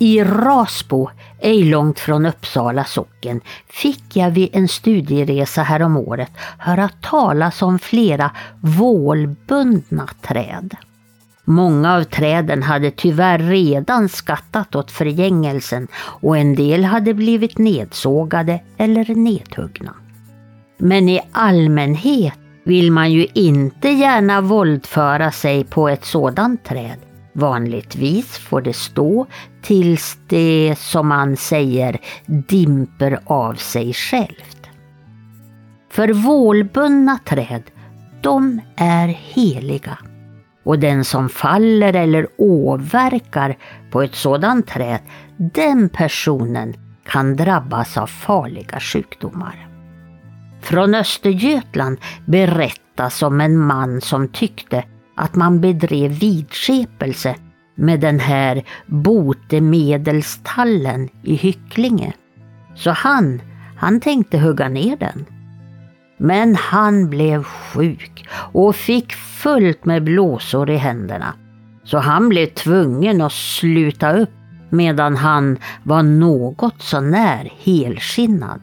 I Rasbo, ej långt från Uppsala socken, fick jag vid en studieresa häromåret höra talas om flera vålbundna träd. Många av träden hade tyvärr redan skattat åt förgängelsen och en del hade blivit nedsågade eller nedhuggna. Men i allmänhet vill man ju inte gärna våldföra sig på ett sådant träd. Vanligtvis får det stå tills det, som man säger, dimper av sig självt. För vålbundna träd, de är heliga. Och den som faller eller åverkar på ett sådant träd, den personen kan drabbas av farliga sjukdomar. Från Östergötland berättas om en man som tyckte att man bedrev vidskepelse med den här botemedelstallen i Hycklinge. Så han, han tänkte hugga ner den. Men han blev sjuk och fick fullt med blåsor i händerna. Så han blev tvungen att sluta upp medan han var något så när helskinnad.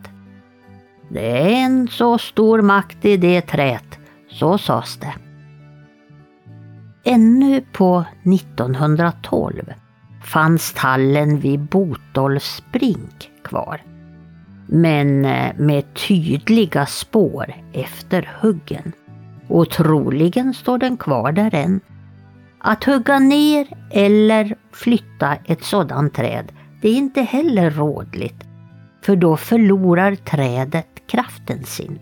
Det är en så stor makt i det trät, så sades det. Ännu på 1912 fanns tallen vid Botolfs brink kvar. Men eh, med tydliga spår efter huggen. Och troligen står den kvar där än. Att hugga ner eller flytta ett sådant träd, det är inte heller rådligt. För då förlorar trädet kraften sin.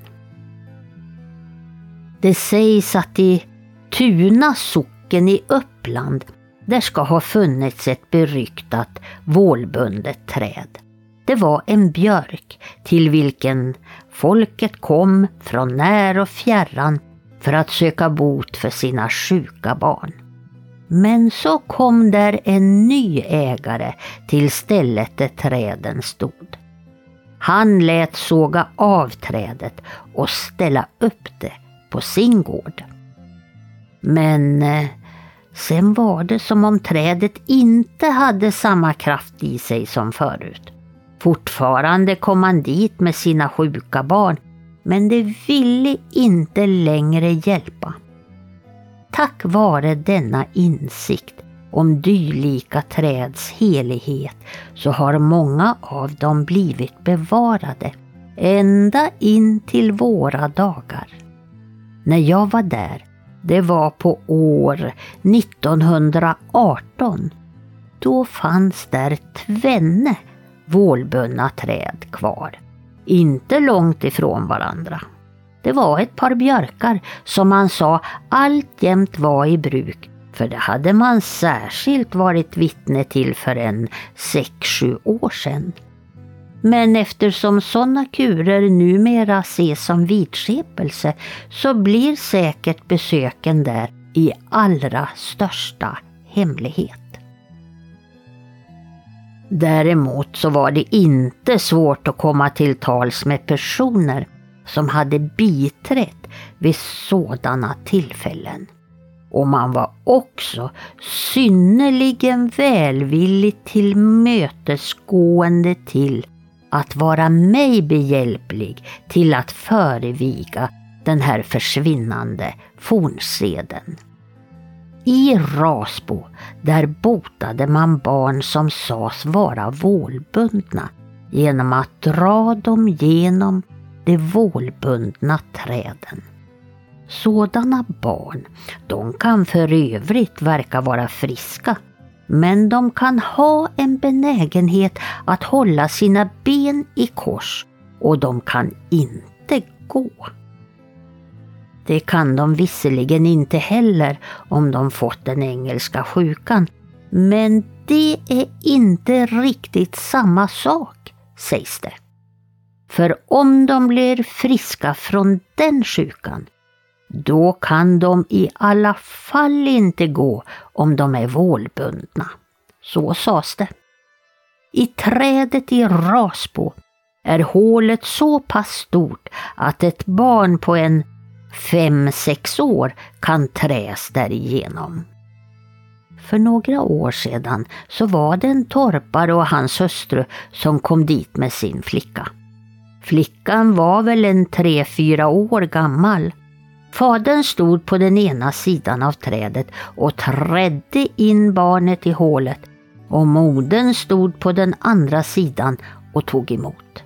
Det sägs att i Tuna socken i Uppland där ska ha funnits ett beryktat vålbundet träd. Det var en björk till vilken folket kom från när och fjärran för att söka bot för sina sjuka barn. Men så kom där en ny ägare till stället där träden stod. Han lät såga av trädet och ställa upp det på sin gård. Men eh, sen var det som om trädet inte hade samma kraft i sig som förut. Fortfarande kom han dit med sina sjuka barn, men det ville inte längre hjälpa. Tack vare denna insikt om dylika träds helighet så har många av dem blivit bevarade ända in till våra dagar. När jag var där, det var på år 1918, då fanns där tvenne vålbundna träd kvar, inte långt ifrån varandra. Det var ett par björkar som man sa alltjämt var i bruk för det hade man särskilt varit vittne till för en sex sju år sedan. Men eftersom sådana kurer numera ses som vidskepelse så blir säkert besöken där i allra största hemlighet. Däremot så var det inte svårt att komma till tals med personer som hade biträtt vid sådana tillfällen. Och man var också synnerligen välvilligt tillmötesgående till att vara mig behjälplig till att föreviga den här försvinnande fornseden. I Rasbo, där botade man barn som sades vara vålbundna genom att dra dem genom de vålbundna träden. Sådana barn, de kan för övrigt verka vara friska, men de kan ha en benägenhet att hålla sina ben i kors och de kan inte gå. Det kan de visserligen inte heller om de fått den engelska sjukan, men det är inte riktigt samma sak, sägs det. För om de blir friska från den sjukan, då kan de i alla fall inte gå om de är vålbundna. Så sades det. I trädet i Rasbo är hålet så pass stort att ett barn på en fem, sex år kan träs därigenom. För några år sedan så var det en torpare och hans hustru som kom dit med sin flicka. Flickan var väl en tre, fyra år gammal. Fadern stod på den ena sidan av trädet och trädde in barnet i hålet och modern stod på den andra sidan och tog emot.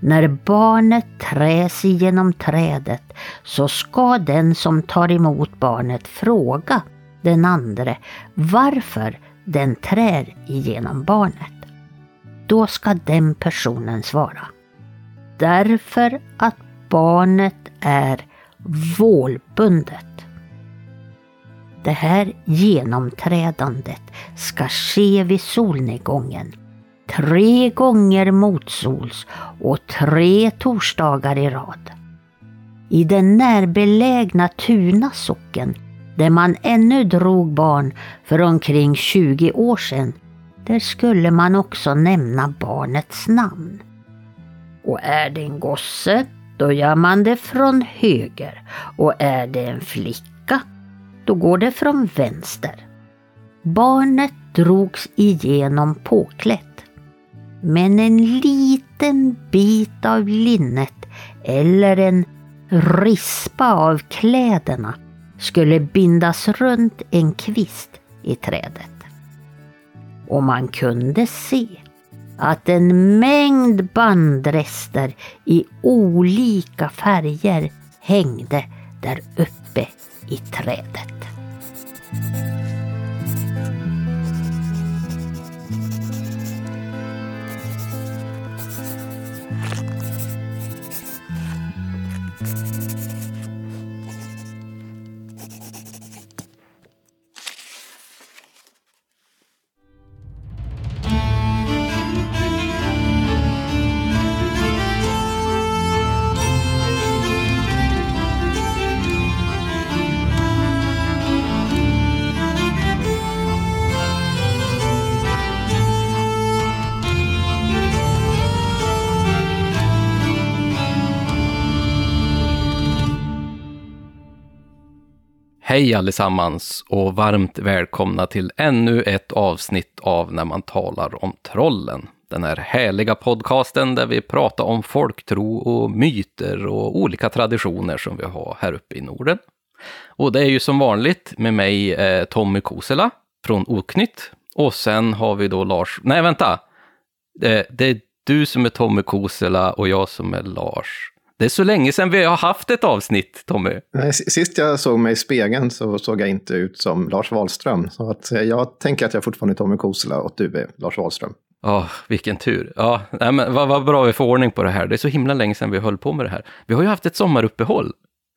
När barnet träs igenom trädet så ska den som tar emot barnet fråga den andre varför den trär igenom barnet. Då ska den personen svara. Därför att barnet är vålbundet. Det här genomträdandet ska ske vid solnedgången tre gånger motsols och tre torsdagar i rad. I den närbelägna Tuna socken, där man ännu drog barn för omkring 20 år sedan, där skulle man också nämna barnets namn. Och är det en gosse, då gör man det från höger och är det en flicka, då går det från vänster. Barnet drogs igenom påklätt men en liten bit av linnet eller en rispa av kläderna skulle bindas runt en kvist i trädet. Och man kunde se att en mängd bandrester i olika färger hängde där uppe i trädet. Hej allesammans och varmt välkomna till ännu ett avsnitt av När man talar om trollen. Den här härliga podcasten där vi pratar om folktro och myter och olika traditioner som vi har här uppe i Norden. Och det är ju som vanligt med mig eh, Tommy Kosela från Oknytt. Och sen har vi då Lars, nej vänta, det, det är du som är Tommy Kosela och jag som är Lars det är så länge sedan vi har haft ett avsnitt, Tommy. Sist jag såg mig i spegeln så såg jag inte ut som Lars Wahlström. Så att eh, jag tänker att jag fortfarande är Tommy Kosela och du är Lars Wahlström. Ja, oh, vilken tur. Ja, nej, men vad, vad bra vi får ordning på det här. Det är så himla länge sedan vi höll på med det här. Vi har ju haft ett sommaruppehåll.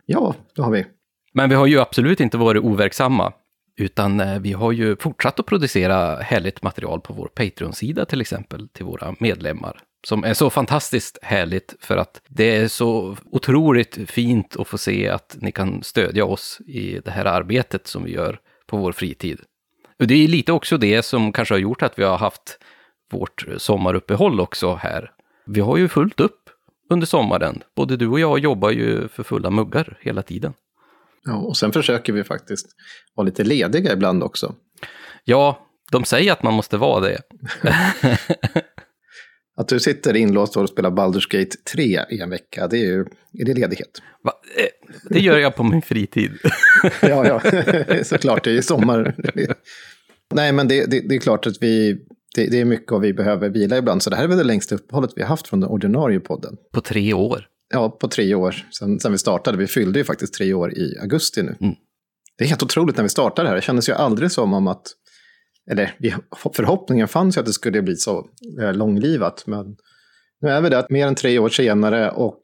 Ja, det har vi. Men vi har ju absolut inte varit overksamma. Utan eh, vi har ju fortsatt att producera härligt material på vår Patreon-sida till exempel till våra medlemmar som är så fantastiskt härligt för att det är så otroligt fint att få se att ni kan stödja oss i det här arbetet som vi gör på vår fritid. Och det är lite också det som kanske har gjort att vi har haft vårt sommaruppehåll också här. Vi har ju fullt upp under sommaren. Både du och jag jobbar ju för fulla muggar hela tiden. Ja, och sen försöker vi faktiskt vara lite lediga ibland också. Ja, de säger att man måste vara det. Att du sitter inlåst och spelar Baldur's Gate 3 i en vecka, det är ju är det ledighet. Va? Eh, det gör jag på min fritid. ja, ja, såklart, det är sommar. Nej, men det, det, det, är klart att vi, det, det, är mycket och vi behöver vila ibland. Så det här är väl det längsta uppehållet vi har haft från den ordinarie podden. På tre år? Ja, på tre år sen, sen vi startade. Vi fyllde ju faktiskt tre år i augusti nu. Mm. Det är helt otroligt när vi startade här. Det kändes ju aldrig som om att eller förhoppningen fanns ju att det skulle bli så eh, långlivat. Men nu är vi där mer än tre år senare och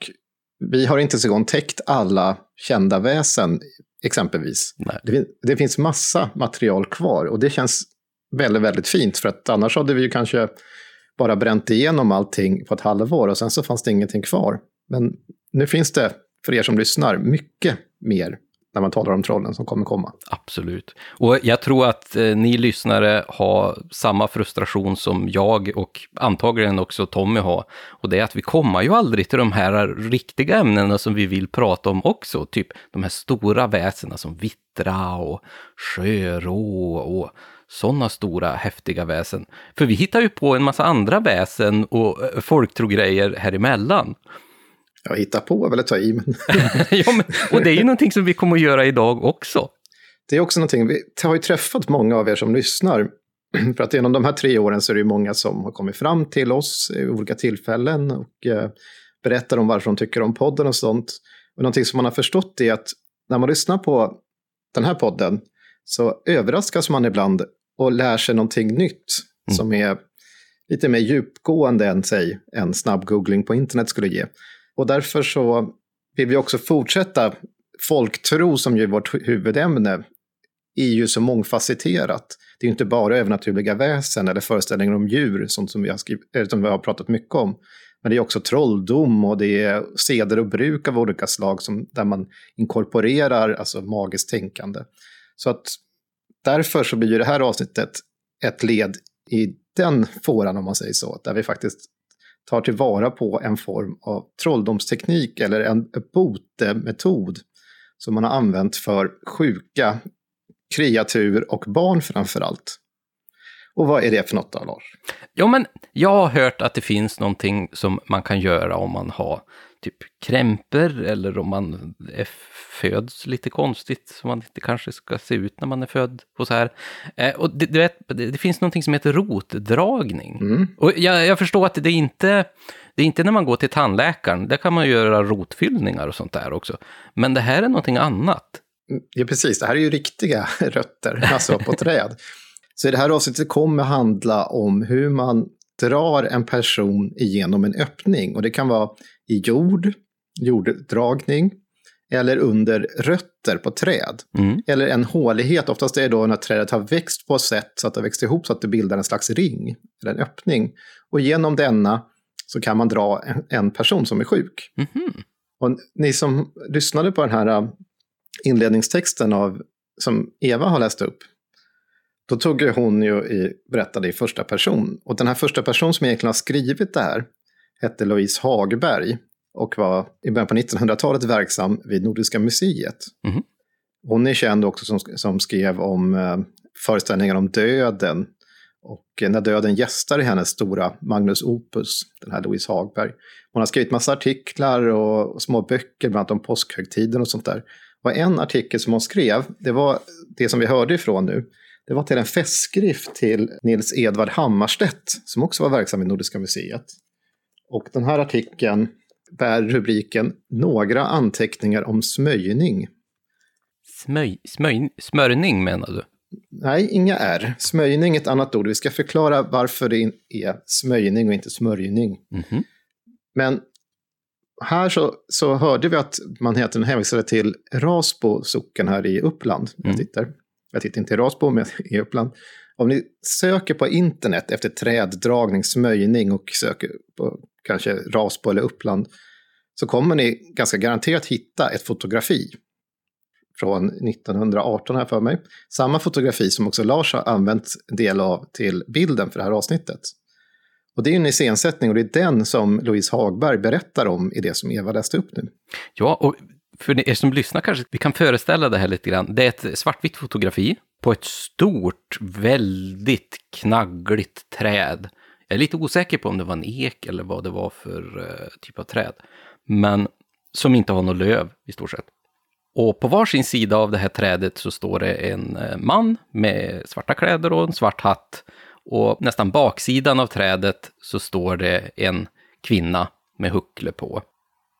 vi har inte så gång täckt alla kända väsen, exempelvis. Det, det, finns massa material kvar och det känns väldigt, väldigt fint. För att annars hade vi ju kanske bara bränt igenom allting på ett halvår och sen så fanns det ingenting kvar. Men nu finns det, för er som lyssnar, mycket mer när man talar om trollen som kommer komma. Absolut. Och jag tror att eh, ni lyssnare har samma frustration som jag och antagligen också Tommy har. Och det är att vi kommer ju aldrig till de här riktiga ämnena som vi vill prata om också. Typ de här stora väsena som vittra och sjörå och sådana stora häftiga väsen. För vi hittar ju på en massa andra väsen och eh, folktrogrejer här emellan. Ja, hitta på är väl att ta i, men... ja, men... Och det är ju någonting som vi kommer att göra idag också. Det är också någonting, vi har ju träffat många av er som lyssnar. För att genom de här tre åren så är det ju många som har kommit fram till oss i olika tillfällen och eh, berättar om varför de tycker om podden och sånt. Och någonting som man har förstått är att när man lyssnar på den här podden så överraskas man ibland och lär sig någonting nytt mm. som är lite mer djupgående än säg en snabb googling på internet skulle ge. Och därför så vill vi också fortsätta. Folktro som ju är vårt huvudämne är ju så mångfacetterat. Det är ju inte bara övernaturliga väsen eller föreställningar om djur, sånt som vi har, skrivit, eh, som vi har pratat mycket om. Men det är också trolldom och det är seder och bruk av olika slag som, där man inkorporerar alltså magiskt tänkande. Så att därför så blir ju det här avsnittet ett led i den fåran om man säger så, där vi faktiskt tar tillvara på en form av trolldomsteknik eller en botemetod som man har använt för sjuka kreatur och barn framför allt. Och vad är det för något då, Lars? Jo, men jag har hört att det finns någonting som man kan göra om man har typ krämper eller om man är föds lite konstigt som man inte kanske ska se ut när man är född. Och så här. Eh, och det, du vet, det, finns någonting som heter rotdragning. Mm. Och jag, jag, förstår att det är inte det är inte när man går till tandläkaren, där kan man göra rotfyllningar och sånt där också. Men det här är någonting annat. Ja, precis. Det här är ju riktiga rötter, alltså på träd. Så i det här avsnittet kommer handla om hur man drar en person igenom en öppning. Och det kan vara i jord, jorddragning, eller under rötter på träd. Mm. Eller en hålighet, oftast är det då när trädet har växt på ett sätt så att det växt ihop så att det bildar en slags ring, eller en öppning. Och genom denna så kan man dra en person som är sjuk. Mm. Och ni som lyssnade på den här äh, inledningstexten av, som Eva har läst upp, då tog hon ju i, berättade i första person. Och den här första person som egentligen har skrivit det här hette Louise Hagberg och var i början på 1900-talet verksam vid Nordiska museet. Mm. Hon är känd också som, som skrev om eh, föreställningar om döden. Och när döden gästar i hennes stora Magnus Opus, den här Louise Hagberg. Hon har skrivit massa artiklar och, och små böcker, bland annat om påskhögtiden och sånt där. Och en artikel som hon skrev, det var det som vi hörde ifrån nu, det var till en festskrift till Nils Edvard Hammarstedt, som också var verksam i Nordiska museet. Och den här artikeln bär rubriken Några anteckningar om smöjning. Smöj, smöj, smörjning menar du? Nej, inga R. Smöjning är ett annat ord. Vi ska förklara varför det är smöjning och inte smörjning. Mm -hmm. Men här så, så hörde vi att man heter, hänvisade till Rasbo socken här i Uppland. Mm. Jag, tittar. jag tittar inte i Rasbo, men i Uppland. Om ni söker på internet efter träddragning, smöjning och söker på kanske Rasbo eller Uppland, så kommer ni ganska garanterat hitta ett fotografi från 1918 här för mig. Samma fotografi som också Lars har använt del av till bilden för det här avsnittet. Och det är en iscensättning och det är den som Louise Hagberg berättar om i det som Eva läste upp nu. Ja, och för er som lyssnar kanske vi kan föreställa det här lite grann. Det är ett svartvitt fotografi på ett stort, väldigt knaggligt träd. Jag är lite osäker på om det var en ek eller vad det var för eh, typ av träd. Men som inte har något löv i stort sett. Och på varsin sida av det här trädet så står det en eh, man med svarta kläder och en svart hatt. Och nästan baksidan av trädet så står det en kvinna med huckle på.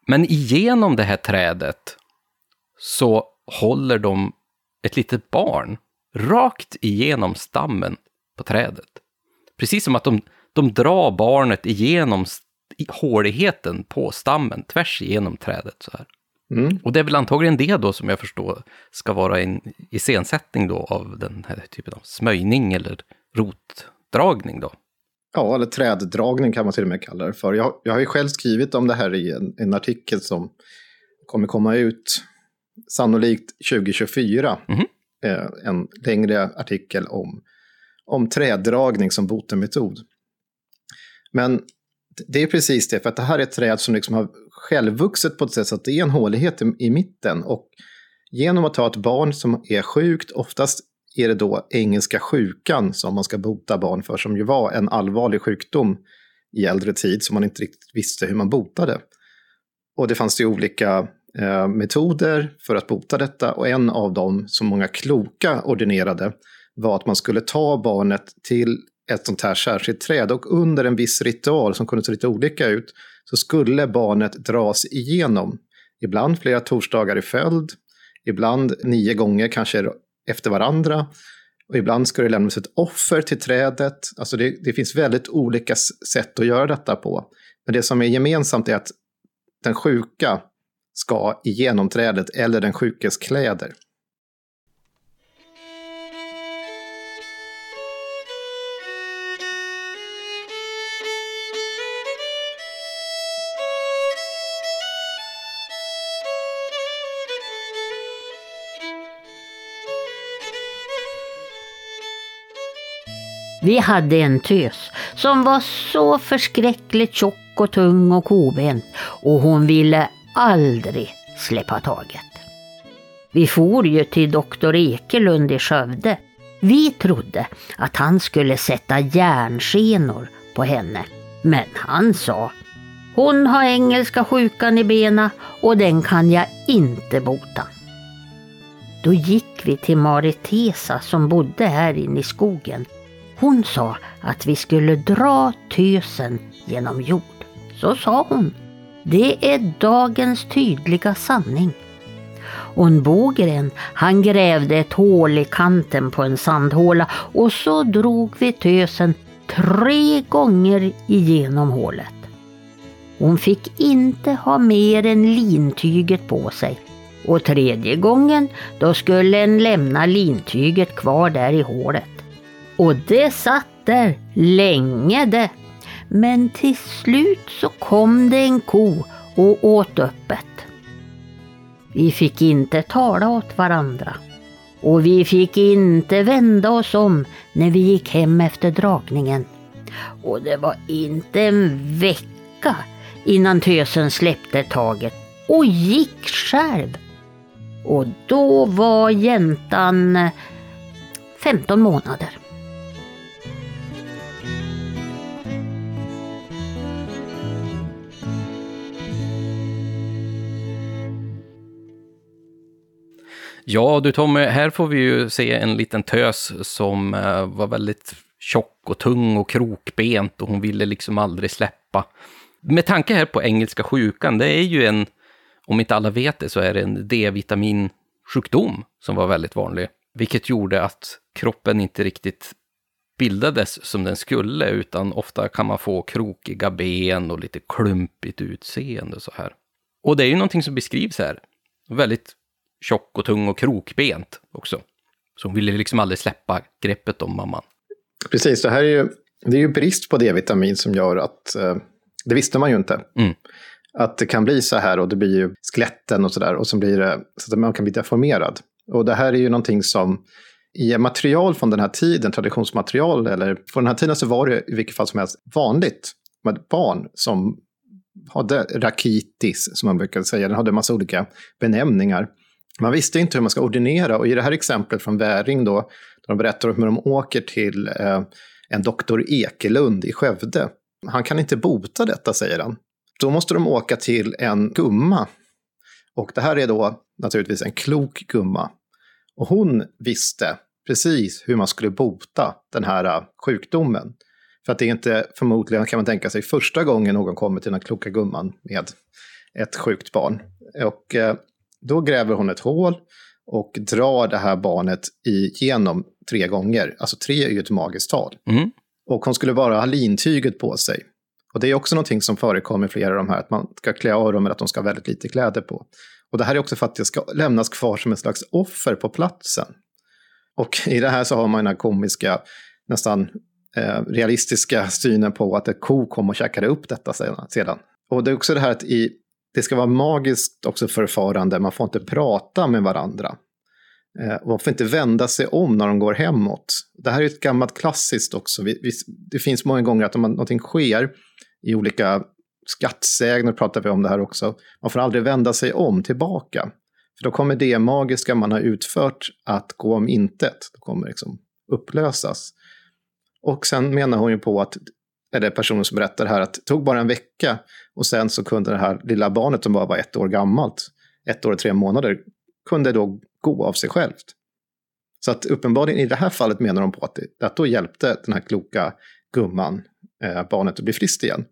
Men igenom det här trädet så håller de ett litet barn rakt igenom stammen på trädet. Precis som att de de drar barnet igenom håligheten på stammen, tvärs igenom trädet så här. Mm. Och det är väl antagligen det då som jag förstår ska vara en iscensättning då av den här typen av smöjning eller rotdragning då. Ja, eller träddragning kan man till och med kalla det för. Jag, jag har ju själv skrivit om det här i en, en artikel som kommer komma ut sannolikt 2024, mm. en längre artikel om, om träddragning som botemmetod. Men det är precis det, för att det här är ett träd som liksom har självvuxit på ett sätt så att det är en hålighet i, i mitten. Och genom att ta ett barn som är sjukt, oftast är det då engelska sjukan som man ska bota barn för, som ju var en allvarlig sjukdom i äldre tid som man inte riktigt visste hur man botade. Och det fanns ju olika eh, metoder för att bota detta och en av dem som många kloka ordinerade var att man skulle ta barnet till ett sånt här särskilt träd och under en viss ritual som kunde se lite olika ut så skulle barnet dras igenom. Ibland flera torsdagar i följd, ibland nio gånger kanske efter varandra. Och ibland ska det lämnas ett offer till trädet. Alltså det, det finns väldigt olika sätt att göra detta på. Men det som är gemensamt är att den sjuka ska igenom trädet eller den sjukes kläder. Vi hade en tös som var så förskräckligt tjock och tung och kobent och hon ville aldrig släppa taget. Vi for ju till doktor Ekelund i Skövde. Vi trodde att han skulle sätta järnskenor på henne. Men han sa hon har engelska sjukan i bena och den kan jag inte bota. Då gick vi till Maritesa som bodde här inne i skogen hon sa att vi skulle dra tösen genom jord. Så sa hon. Det är dagens tydliga sanning. Och en Bogren, han grävde ett hål i kanten på en sandhåla och så drog vi tösen tre gånger igenom hålet. Hon fick inte ha mer än lintyget på sig. Och tredje gången, då skulle en lämna lintyget kvar där i hålet. Och det satt där länge det. Men till slut så kom det en ko och åt öppet. Vi fick inte tala åt varandra. Och vi fick inte vända oss om när vi gick hem efter dragningen. Och det var inte en vecka innan tösen släppte taget och gick själv. Och då var jäntan eh, 15 månader. Ja du Tommy, här får vi ju se en liten tös som eh, var väldigt tjock och tung och krokbent och hon ville liksom aldrig släppa. Med tanke här på engelska sjukan, det är ju en, om inte alla vet det, så är det en D-vitaminsjukdom som var väldigt vanlig. Vilket gjorde att kroppen inte riktigt bildades som den skulle, utan ofta kan man få krokiga ben och lite klumpigt utseende och så här. Och det är ju någonting som beskrivs här. Väldigt tjock och tung och krokbent också. Så hon ville liksom aldrig släppa greppet om mamman. Precis, det här är ju, det är ju brist på D-vitamin som gör att, eh, det visste man ju inte. Mm. Att det kan bli så här och det blir ju skeletten och så där och så blir det så att man kan bli deformerad. Och det här är ju någonting som i material från den här tiden, traditionsmaterial, eller från den här tiden så var det i vilket fall som helst vanligt med barn som hade rakitis, som man brukar säga. Den hade en massa olika benämningar. Man visste inte hur man ska ordinera och i det här exemplet från Väring då, där de berättar om hur de åker till eh, en doktor Ekelund i Skövde. Han kan inte bota detta, säger han. Då måste de åka till en gumma. Och det här är då naturligtvis en klok gumma. Och hon visste precis hur man skulle bota den här eh, sjukdomen. För att det är inte förmodligen, kan man tänka sig, första gången någon kommer till den kloka gumman med ett sjukt barn. Och eh, då gräver hon ett hål och drar det här barnet igenom tre gånger. Alltså tre är ju ett magiskt tal. Mm. Och hon skulle bara ha lintyget på sig. Och det är också någonting som förekommer i flera av de här, att man ska klä av dem eller att de ska ha väldigt lite kläder på. Och det här är också för att det ska lämnas kvar som ett slags offer på platsen. Och i det här så har man den här komiska, nästan eh, realistiska synen på att ett ko kom och käkade upp detta sedan. Och det är också det här att i det ska vara magiskt också förfarande, man får inte prata med varandra. Eh, man får inte vända sig om när de går hemåt. Det här är ett gammalt klassiskt också. Det finns många gånger att om någonting sker i olika skattsägner pratar vi om det här också. Man får aldrig vända sig om tillbaka. För då kommer det magiska man har utfört att gå om intet. Det kommer liksom upplösas. Och sen menar hon ju på att, eller personen som berättar här, att det tog bara en vecka och sen så kunde det här lilla barnet som bara var ett år gammalt, ett år och tre månader, kunde då gå av sig självt. Så att uppenbarligen i det här fallet menar de på att, det, att då hjälpte den här kloka gumman eh, barnet att bli friskt igen.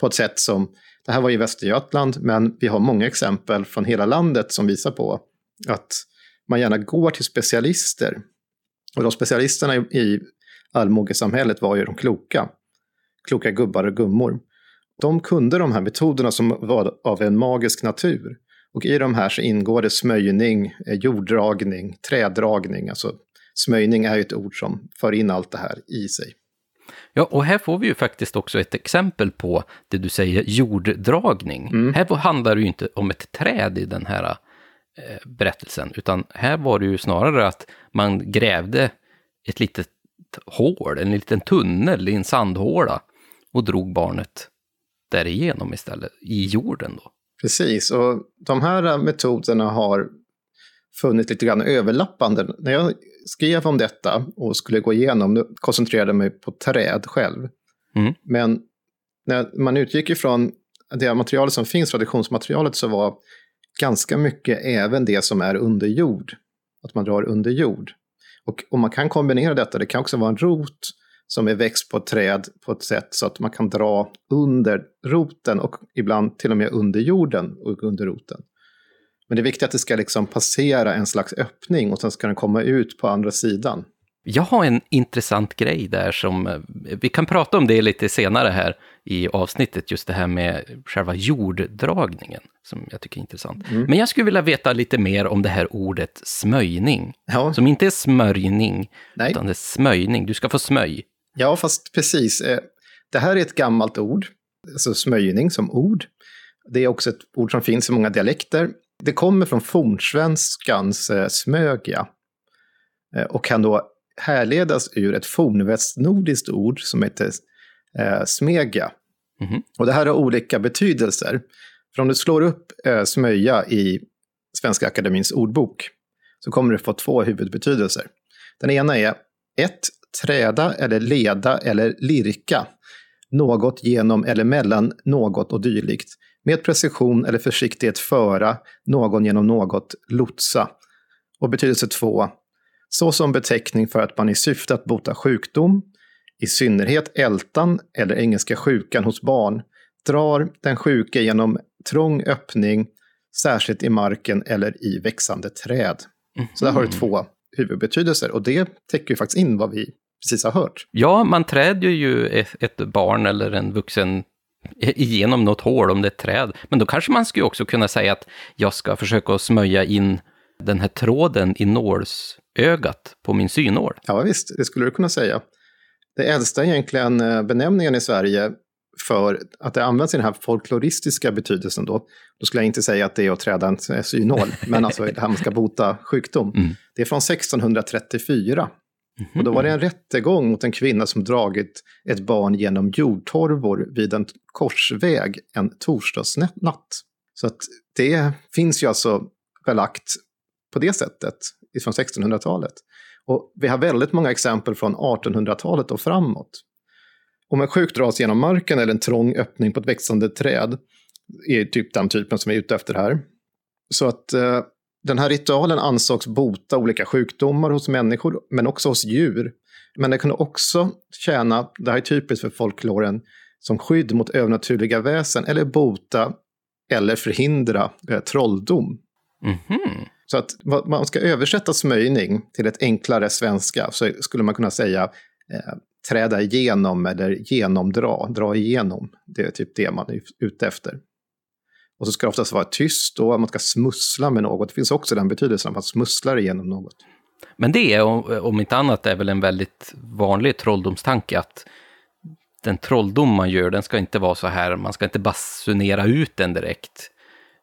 På ett sätt som, det här var i Västergötland, men vi har många exempel från hela landet som visar på att man gärna går till specialister. Och de specialisterna i, i allmogesamhället var ju de kloka. Kloka gubbar och gummor. De kunde de här metoderna som var av en magisk natur. Och i de här så ingår det smöjning, eh, jorddragning, trädragning. Alltså smöjning är ju ett ord som för in allt det här i sig. Ja, och här får vi ju faktiskt också ett exempel på det du säger, jorddragning. Mm. Här handlar det ju inte om ett träd i den här eh, berättelsen, utan här var det ju snarare att man grävde ett litet hål, en liten tunnel i en sandhåla och drog barnet därigenom istället, i jorden då. Precis, och de här metoderna har funnits lite grann överlappande. När jag skrev om detta och skulle gå igenom, nu koncentrerade jag mig på träd själv. Mm. Men när man utgick ifrån det materialet som finns, traditionsmaterialet, så var ganska mycket även det som är under jord. Att man drar under jord. Och om man kan kombinera detta, det kan också vara en rot som är växt på träd på ett sätt så att man kan dra under roten och ibland till och med under jorden och under roten. Men det är viktigt att det ska liksom passera en slags öppning och sen ska den komma ut på andra sidan. Jag har en intressant grej där som, eh, vi kan prata om det lite senare här i avsnittet, just det här med själva jorddragningen, som jag tycker är intressant. Mm. Men jag skulle vilja veta lite mer om det här ordet smöjning, ja. som inte är smörjning, Nej. utan det är smöjning. Du ska få smöj. Ja, fast precis. Eh, det här är ett gammalt ord, alltså smöjning som ord. Det är också ett ord som finns i många dialekter. Det kommer från fornsvenskans eh, smögia eh, och kan då härledas ur ett fornvästnordiskt ord som heter smega. Mm -hmm. Och det här har olika betydelser. För om du slår upp smöja i Svenska Akademins ordbok så kommer du få två huvudbetydelser. Den ena är ett träda eller leda eller lirka något genom eller mellan något och dylikt. Med precision eller försiktighet föra någon genom något, lotsa. Och betydelse två, så som beteckning för att man i syfte att bota sjukdom, i synnerhet ältan eller engelska sjukan hos barn, drar den sjuke genom trång öppning, särskilt i marken eller i växande träd. Mm -hmm. Så där har du mhm. två huvudbetydelser och det täcker ju faktiskt in vad vi precis har hört. Ja, man träder ju ett barn eller en vuxen igenom något hål om det är ett träd. Men då kanske man skulle också kunna säga att jag ska försöka smöja in den här tråden i nålsögat på min synål. Ja, visst, det skulle du kunna säga. Det äldsta egentligen eh, benämningen i Sverige för att det används i den här folkloristiska betydelsen då, då skulle jag inte säga att det är att träda en synål, men alltså det här man ska bota sjukdom. Mm. Det är från 1634 Mm -hmm. Och då var det en rättegång mot en kvinna som dragit ett barn genom jordtorvor vid en korsväg en torsdagsnatt. Så att det finns ju alltså belagt på det sättet från 1600-talet. Och vi har väldigt många exempel från 1800-talet och framåt. Om en sjuk dras genom marken eller en trång öppning på ett växande träd är typ den typen som vi är ute efter här. Så att eh, den här ritualen ansågs bota olika sjukdomar hos människor, men också hos djur. Men den kunde också tjäna, det här är typiskt för folkloren, som skydd mot övernaturliga väsen eller bota eller förhindra eh, trolldom. Mm -hmm. Så att man ska översätta smöjning till ett enklare svenska så skulle man kunna säga eh, träda igenom eller genomdra, dra igenom. Det är typ det man är ute efter. Och så ska det oftast vara tyst och man ska smussla med något. Det finns också den betydelsen att man smusslar igenom något. Men det är, om inte annat, är väl en väldigt vanlig trolldomstanke att den trolldom man gör, den ska inte vara så här, man ska inte basunera ut den direkt.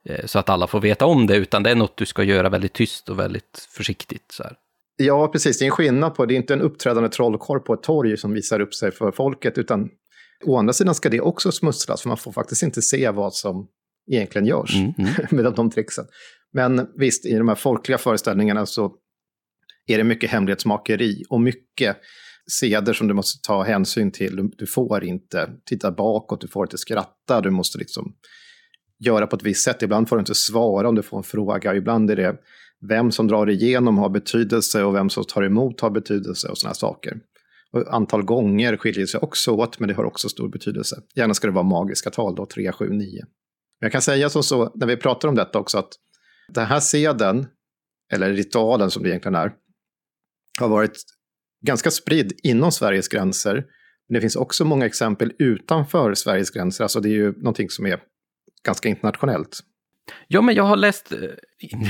Eh, så att alla får veta om det, utan det är något du ska göra väldigt tyst och väldigt försiktigt. Så här. Ja, precis. Det är en skillnad på det. är inte en uppträdande trollkarl på ett torg som visar upp sig för folket, utan å andra sidan ska det också smusslas, för man får faktiskt inte se vad som egentligen görs mm, mm. med de tricksen. Men visst, i de här folkliga föreställningarna så är det mycket hemlighetsmakeri och mycket seder som du måste ta hänsyn till. Du får inte titta bakåt, du får inte skratta, du måste liksom göra på ett visst sätt. Ibland får du inte svara om du får en fråga, ibland är det vem som drar igenom har betydelse och vem som tar emot har betydelse och sådana saker. Och antal gånger skiljer sig också åt, men det har också stor betydelse. Gärna ska det vara magiska tal då, 3, 7, 9. Men jag kan säga som så, när vi pratar om detta också, att den här seden, eller ritualen som det egentligen är, har varit ganska spridd inom Sveriges gränser. Men det finns också många exempel utanför Sveriges gränser, alltså det är ju någonting som är ganska internationellt. Ja, men jag har läst, eh,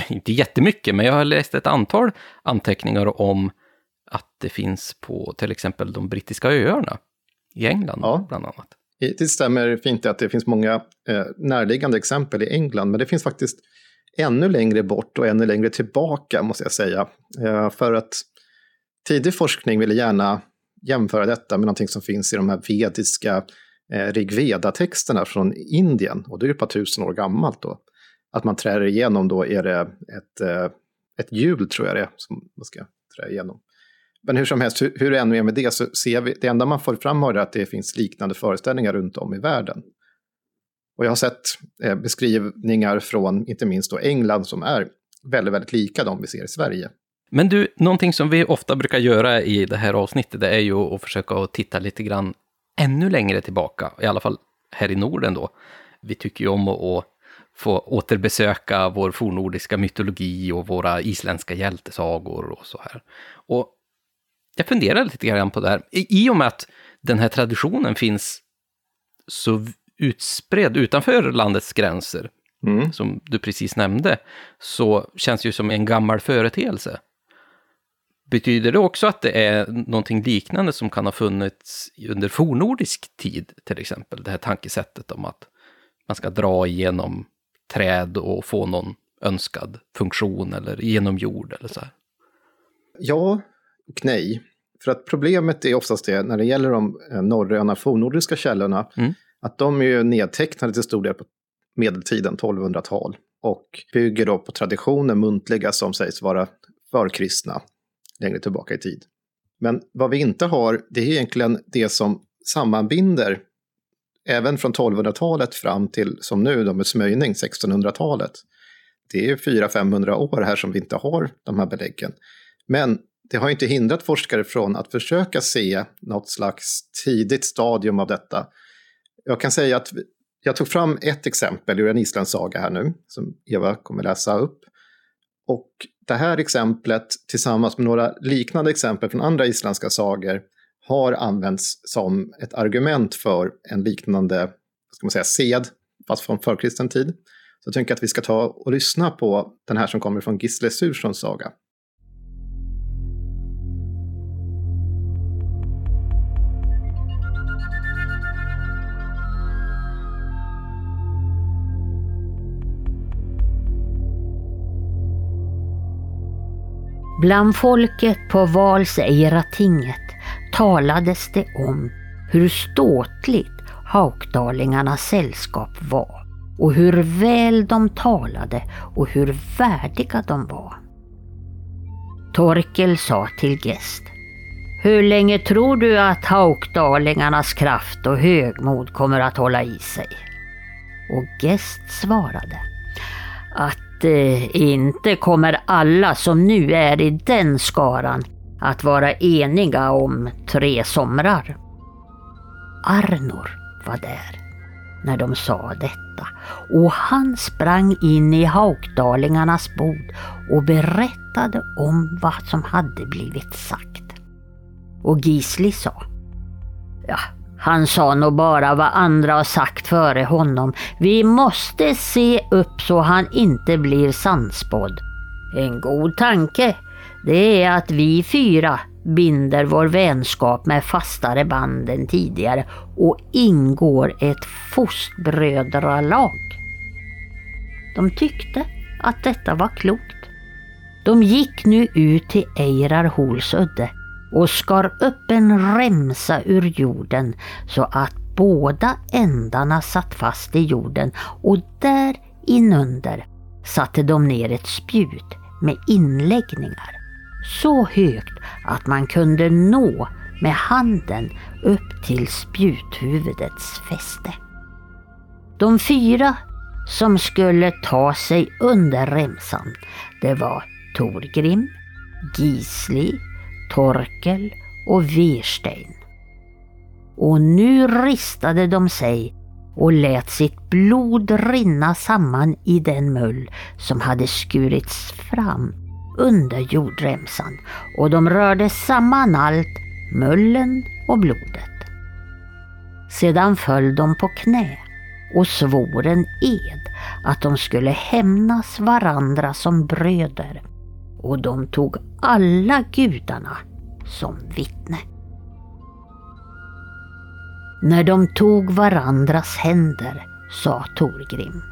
inte jättemycket, men jag har läst ett antal anteckningar om att det finns på till exempel de brittiska öarna i England ja. bland annat. Det stämmer fint att det finns många eh, närliggande exempel i England, men det finns faktiskt ännu längre bort och ännu längre tillbaka, måste jag säga. Eh, för att tidig forskning ville gärna jämföra detta med någonting som finns i de här vediska eh, Rigveda-texterna från Indien, och det är ju ett par tusen år gammalt då. Att man trär igenom då är det ett, eh, ett hjul, tror jag det är, som man ska trä igenom. Men hur som helst, hur, hur det än är med det, så ser vi, det enda man får fram är att det finns liknande föreställningar runt om i världen. Och jag har sett eh, beskrivningar från, inte minst då England, som är väldigt, väldigt lika de vi ser i Sverige. Men du, någonting som vi ofta brukar göra i det här avsnittet, det är ju att försöka titta lite grann ännu längre tillbaka, i alla fall här i Norden då. Vi tycker ju om att få återbesöka vår fornordiska mytologi och våra isländska hjältesagor och så här. Och jag funderar lite grann på det här. I och med att den här traditionen finns så utspridd utanför landets gränser, mm. som du precis nämnde, så känns det ju som en gammal företeelse. Betyder det också att det är någonting liknande som kan ha funnits under fornordisk tid, till exempel? Det här tankesättet om att man ska dra igenom träd och få någon önskad funktion eller genom jord eller så här. Ja och nej. För att problemet är oftast det när det gäller de eh, norröna fornnordiska källorna, mm. att de är ju nedtecknade till stor del på medeltiden, 1200-tal, och bygger då på traditioner muntliga som sägs vara förkristna längre tillbaka i tid. Men vad vi inte har, det är egentligen det som sammanbinder även från 1200-talet fram till som nu då med smöjning, 1600-talet. Det är 400-500 år här som vi inte har de här beläggen. Men det har inte hindrat forskare från att försöka se något slags tidigt stadium av detta. Jag kan säga att jag tog fram ett exempel ur en isländsk saga här nu, som Eva kommer läsa upp. Och det här exemplet tillsammans med några liknande exempel från andra isländska sagor har använts som ett argument för en liknande ska man säga, sed, fast från förkristen tid. Så jag tänker att vi ska ta och lyssna på den här som kommer från Gisle Surssons saga. Bland folket på Valseiratinget talades det om hur ståtligt Haukdalingarnas sällskap var och hur väl de talade och hur värdiga de var. Torkel sa till Gest. Hur länge tror du att Haukdalingarnas kraft och högmod kommer att hålla i sig? Och Gest svarade att eh, inte kommer alla som nu är i den skaran att vara eniga om tre somrar. Arnor var där när de sa detta och han sprang in i Haukdalingarnas bod och berättade om vad som hade blivit sagt. Och Gisli sa, ja, han sa nog bara vad andra har sagt före honom. Vi måste se upp så han inte blir sannspådd. En god tanke, det är att vi fyra binder vår vänskap med fastare band än tidigare och ingår ett fostbrödralag. de tyckte att detta var klokt. De gick nu ut till Eirar Holsudde och skar upp en remsa ur jorden så att båda ändarna satt fast i jorden och där inunder satte de ner ett spjut med inläggningar så högt att man kunde nå med handen upp till spjuthuvudets fäste. De fyra som skulle ta sig under remsan, det var Torgrim, Gisli, Torkel och Verstein. Och nu ristade de sig och lät sitt blod rinna samman i den mull som hade skurits fram under jordremsan och de rörde samman allt, mullen och blodet. Sedan föll de på knä och svor en ed att de skulle hämnas varandra som bröder och de tog alla gudarna som vittne. När de tog varandras händer sa Torgrim.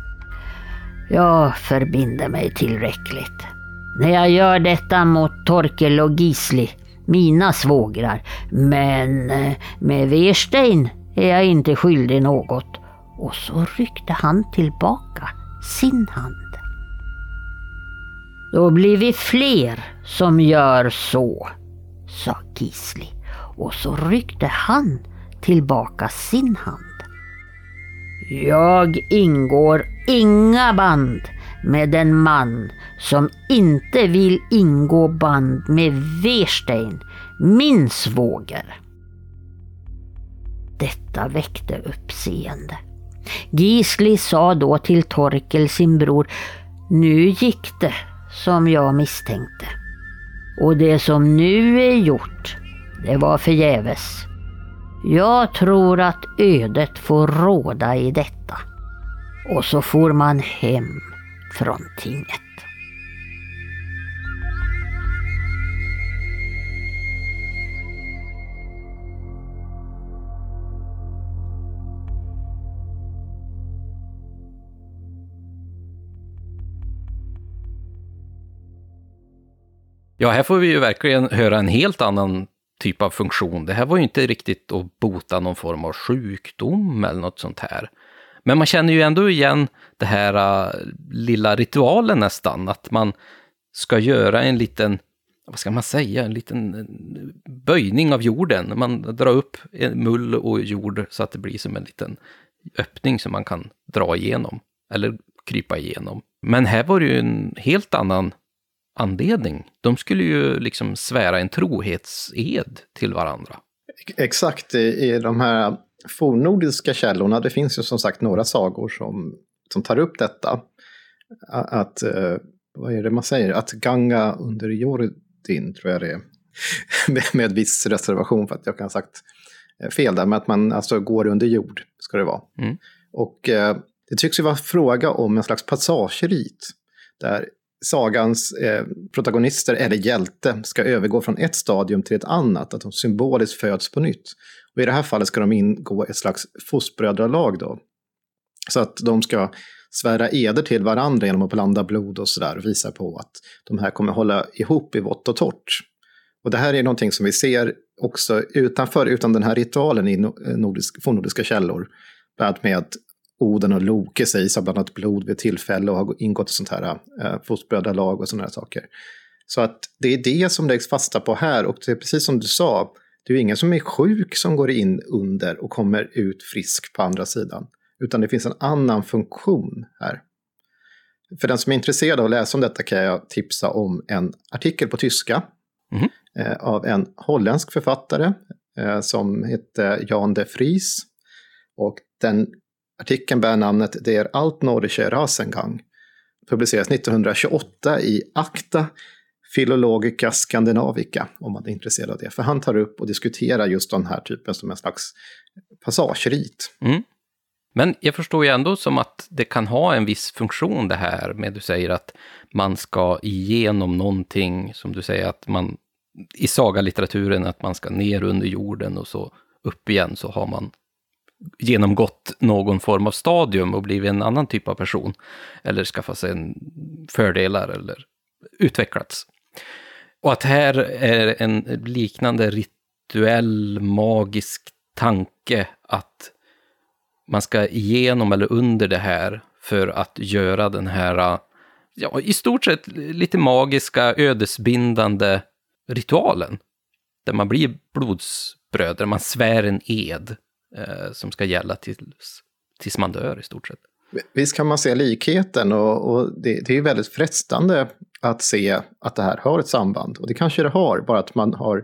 Jag förbinder mig tillräckligt. När jag gör detta mot Torkel och Gisli, mina svågrar, men eh, med Verstein är jag inte skyldig något. Och så ryckte han tillbaka sin hand. Då blir vi fler som gör så, sa Gisli och så ryckte han tillbaka sin hand. Jag ingår inga band med en man som inte vill ingå band med Verstein, min svåger. Detta väckte uppseende. Gisli sa då till Torkel sin bror, nu gick det som jag misstänkte. Och det som nu är gjort, det var förgäves. Jag tror att ödet får råda i detta. Och så får man hem från tinget. Ja, här får vi ju verkligen höra en helt annan typ av funktion. Det här var ju inte riktigt att bota någon form av sjukdom eller något sånt här. Men man känner ju ändå igen det här uh, lilla ritualen nästan, att man ska göra en liten, vad ska man säga, en liten äh, böjning av jorden. Man drar upp mull och jord så att det blir som en liten öppning som man kan dra igenom, eller krypa igenom. Men här var det ju en helt annan anledning. De skulle ju liksom svära en trohetsed till varandra. Exakt, i de här fornnordiska källorna, det finns ju som sagt några sagor som, som tar upp detta. Att, eh, vad är det man säger, att ganga under Jordin, tror jag det är. med, viss reservation för att jag kan ha sagt eh, fel där, men att man alltså går under jord, ska det vara. Mm. Och eh, det tycks ju vara fråga om en slags passagerit, där sagans eh, protagonister eller hjälte ska övergå från ett stadium till ett annat, att de symboliskt föds på nytt. Och I det här fallet ska de ingå ett slags fostbrödralag då. Så att de ska svära eder till varandra genom att blanda blod och sådär och visa på att de här kommer hålla ihop i vått och torrt. Och det här är någonting som vi ser också utanför, utan den här ritualen i eh, nordisk, fornnordiska källor. Bland med att Oden och Loke sägs ha blandat blod vid tillfälle och har ingått i sånt här eh, fostbrödralag och sådana här saker. Så att det är det som läggs fasta på här och det är precis som du sa, det är ju ingen som är sjuk som går in under och kommer ut frisk på andra sidan. Utan det finns en annan funktion här. För den som är intresserad av att läsa om detta kan jag tipsa om en artikel på tyska mm. eh, av en holländsk författare eh, som heter Jan de Vries. Och den Artikeln bär namnet Det är allt Nordische Rasengang. Publiceras 1928 i Acta Philologica Scandinavica, om man är intresserad av det. För han tar upp och diskuterar just den här typen som en slags passagerit. Mm. Men jag förstår ju ändå som att det kan ha en viss funktion det här med du säger att man ska igenom någonting, som du säger att man i sagalitteraturen att man ska ner under jorden och så upp igen så har man genomgått någon form av stadium och blivit en annan typ av person. Eller skaffat sig en fördelar eller utvecklats. Och att här är en liknande rituell magisk tanke att man ska igenom eller under det här för att göra den här, ja, i stort sett lite magiska, ödesbindande ritualen. Där man blir blodsbröder, man svär en ed eh, som ska gälla tills, tills man dör i stort sett. Visst kan man se likheten och, och det, det, är väldigt frestande att se att det här har ett samband. Och det kanske det har, bara att man har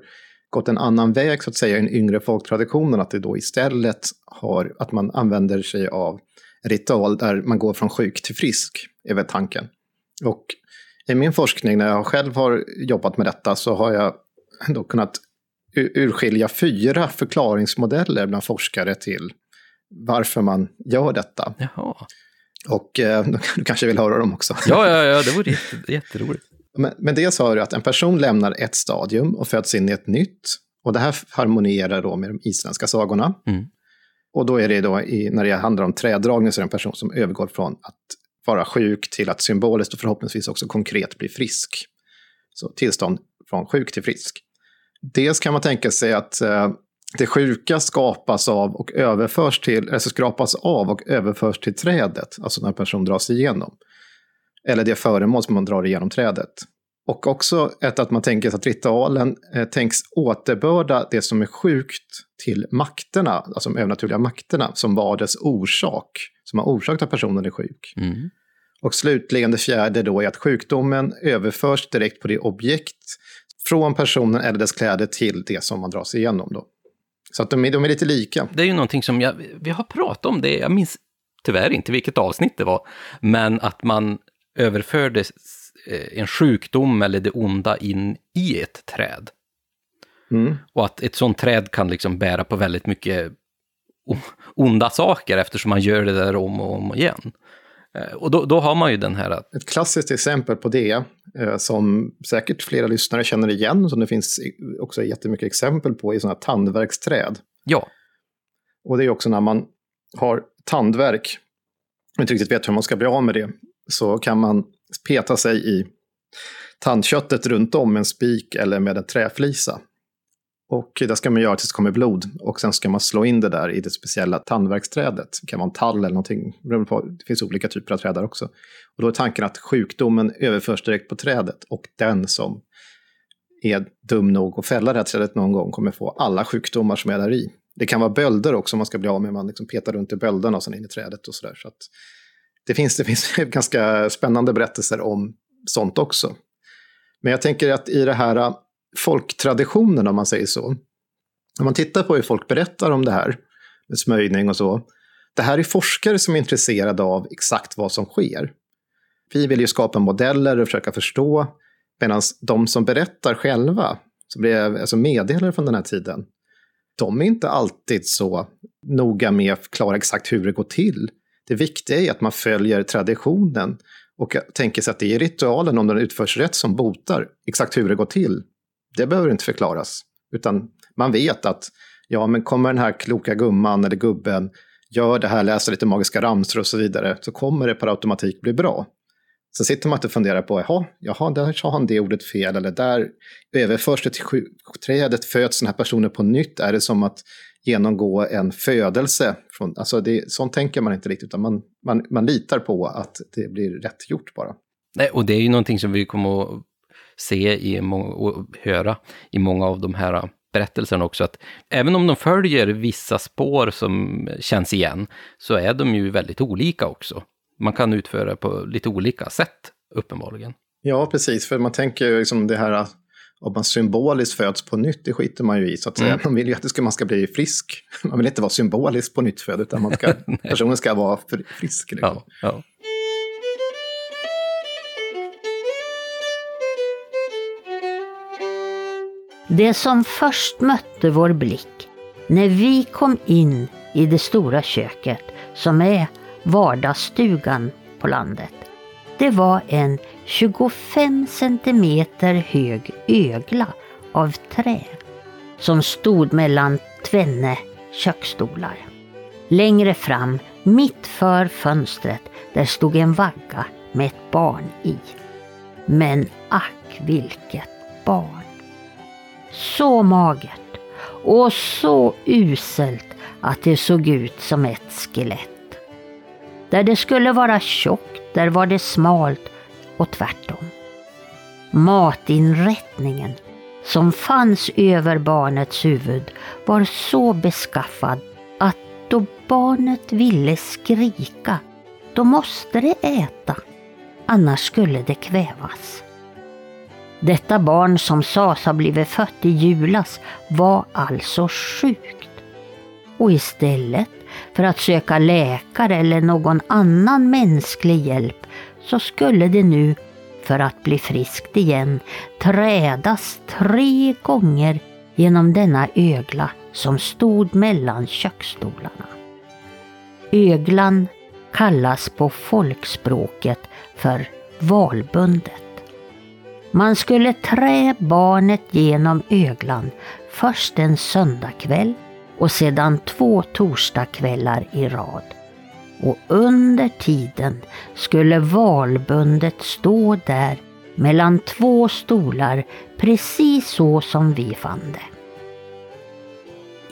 gått en annan väg så att säga i den yngre folktraditionen. Att det då istället har, att man använder sig av ritual där man går från sjuk till frisk, är väl tanken. Och i min forskning, när jag själv har jobbat med detta, så har jag då kunnat urskilja fyra förklaringsmodeller bland forskare till varför man gör detta. Jaha. Och eh, du kanske vill höra dem också? Ja, ja, ja det vore jätte, jätteroligt. Men, men det sa du att en person lämnar ett stadium och föds in i ett nytt. Och det här harmonierar då med de isländska sagorna. Mm. Och då är det då, i, när det handlar om trädragning, så är det en person som övergår från att vara sjuk till att symboliskt och förhoppningsvis också konkret bli frisk. Så tillstånd från sjuk till frisk. Dels kan man tänka sig att eh, det sjuka skapas av och överförs till, alltså skrapas av och överförs till trädet, alltså när en person dras igenom. Eller det föremål som man drar igenom trädet. Och också ett att man tänker sig att ritualen eh, tänks återbörda det som är sjukt till makterna, alltså de övernaturliga makterna, som var dess orsak, som har orsakat att personen är sjuk. Mm. Och slutligen det fjärde då är att sjukdomen överförs direkt på det objekt från personen eller dess kläder till det som man dras igenom. Då. Så att de är, de är lite lika. Det är ju någonting som jag, vi har pratat om det, jag minns tyvärr inte vilket avsnitt det var, men att man överförde eh, en sjukdom eller det onda in i ett träd. Mm. Och att ett sånt träd kan liksom bära på väldigt mycket onda saker eftersom man gör det där om och om igen. Eh, och då, då har man ju den här... Ett klassiskt exempel på det, eh, som säkert flera lyssnare känner igen, som det finns också jättemycket exempel på, i sådana här tandverksträd. Ja. Och det är också när man har tandverk, och inte riktigt vet hur man ska bli av med det, så kan man peta sig i tandköttet runt om med en spik eller med en träflisa. Och det ska man göra tills det kommer blod. Och sen ska man slå in det där i det speciella tandverksträdet. Det kan vara en tall eller någonting. Det finns olika typer av träd där också. Och då är tanken att sjukdomen överförs direkt på trädet. Och den som är dum nog att fälla det här trädet någon gång kommer få alla sjukdomar som är där i. Det kan vara bölder också om man ska bli av med. Man liksom petar runt i bölderna och sen in i trädet och sådär. Så att det finns, det finns ganska spännande berättelser om sånt också. Men jag tänker att i det här folktraditionen, om man säger så. Om man tittar på hur folk berättar om det här, med smörjning och så. Det här är forskare som är intresserade av exakt vad som sker. Vi vill ju skapa modeller och försöka förstå, medan de som berättar själva, som blir alltså meddelare från den här tiden, de är inte alltid så noga med att förklara exakt hur det går till. Det viktiga är att man följer traditionen och tänker sig att det är ritualen, om den utförs rätt, som botar. Exakt hur det går till, det behöver inte förklaras. Utan man vet att ja, men kommer den här kloka gumman eller gubben, gör det här, läser lite magiska ramsor och så vidare, så kommer det per automatik bli bra. Så sitter man inte och funderar på, jaha, jaha, där sa han det ordet fel, eller där överförs det till trädet, föds den här personen på nytt, är det som att genomgå en födelse? Från, alltså det, sånt tänker man inte riktigt, utan man, man, man litar på att det blir rätt gjort bara. Nej, och det är ju någonting som vi kommer att se i och höra i många av de här berättelserna också, att även om de följer vissa spår som känns igen, så är de ju väldigt olika också. Man kan utföra på lite olika sätt, uppenbarligen. Ja, precis, för man tänker ju liksom det här om man symboliskt föds på nytt, det skiter man ju i så att säga. Mm. Man vill ju att man ska bli frisk. Man vill inte vara symboliskt på nytt född, utan man ska, personen ska vara frisk. Liksom. Ja, ja. Det som först mötte vår blick när vi kom in i det stora köket som är vardagsstugan på landet. Det var en 25 centimeter hög ögla av trä som stod mellan tvenne köksstolar. Längre fram, mitt för fönstret, där stod en vagga med ett barn i. Men ack vilket barn! Så magert och så uselt att det såg ut som ett skelett. Där det skulle vara tjockt, där var det smalt och tvärtom. Matinrättningen som fanns över barnets huvud var så beskaffad att då barnet ville skrika, då måste det äta, annars skulle det kvävas. Detta barn som sades ha blivit fött i julas var alltså sjukt. Och istället för att söka läkare eller någon annan mänsklig hjälp så skulle det nu, för att bli friskt igen, trädas tre gånger genom denna ögla som stod mellan köksstolarna. Öglan kallas på folkspråket för valbundet. Man skulle trä barnet genom öglan först en söndagkväll och sedan två torsdagskvällar i rad. Och under tiden skulle valbundet stå där mellan två stolar precis så som vi fann det.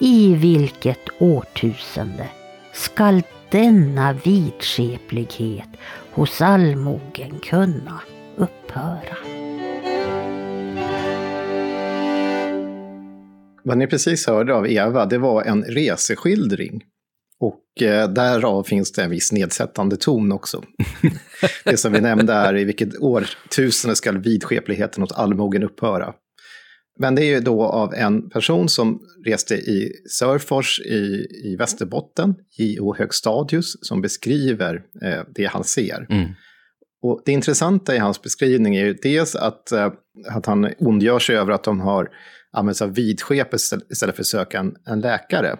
I vilket årtusende skall denna vidskeplighet hos allmogen kunna upphöra? Vad ni precis hörde av Eva, det var en reseskildring. Och eh, därav finns det en viss nedsättande ton också. det som vi nämnde här, i vilket årtusende ska vidskepligheten åt allmogen upphöra. Men det är ju då av en person som reste i Sörfors i, i Västerbotten, J.O. Högstadius, som beskriver eh, det han ser. Mm. Och det intressanta i hans beskrivning är ju dels att, eh, att han ondgör sig över att de har använt sig av vidskepet istället för att söka en, en läkare.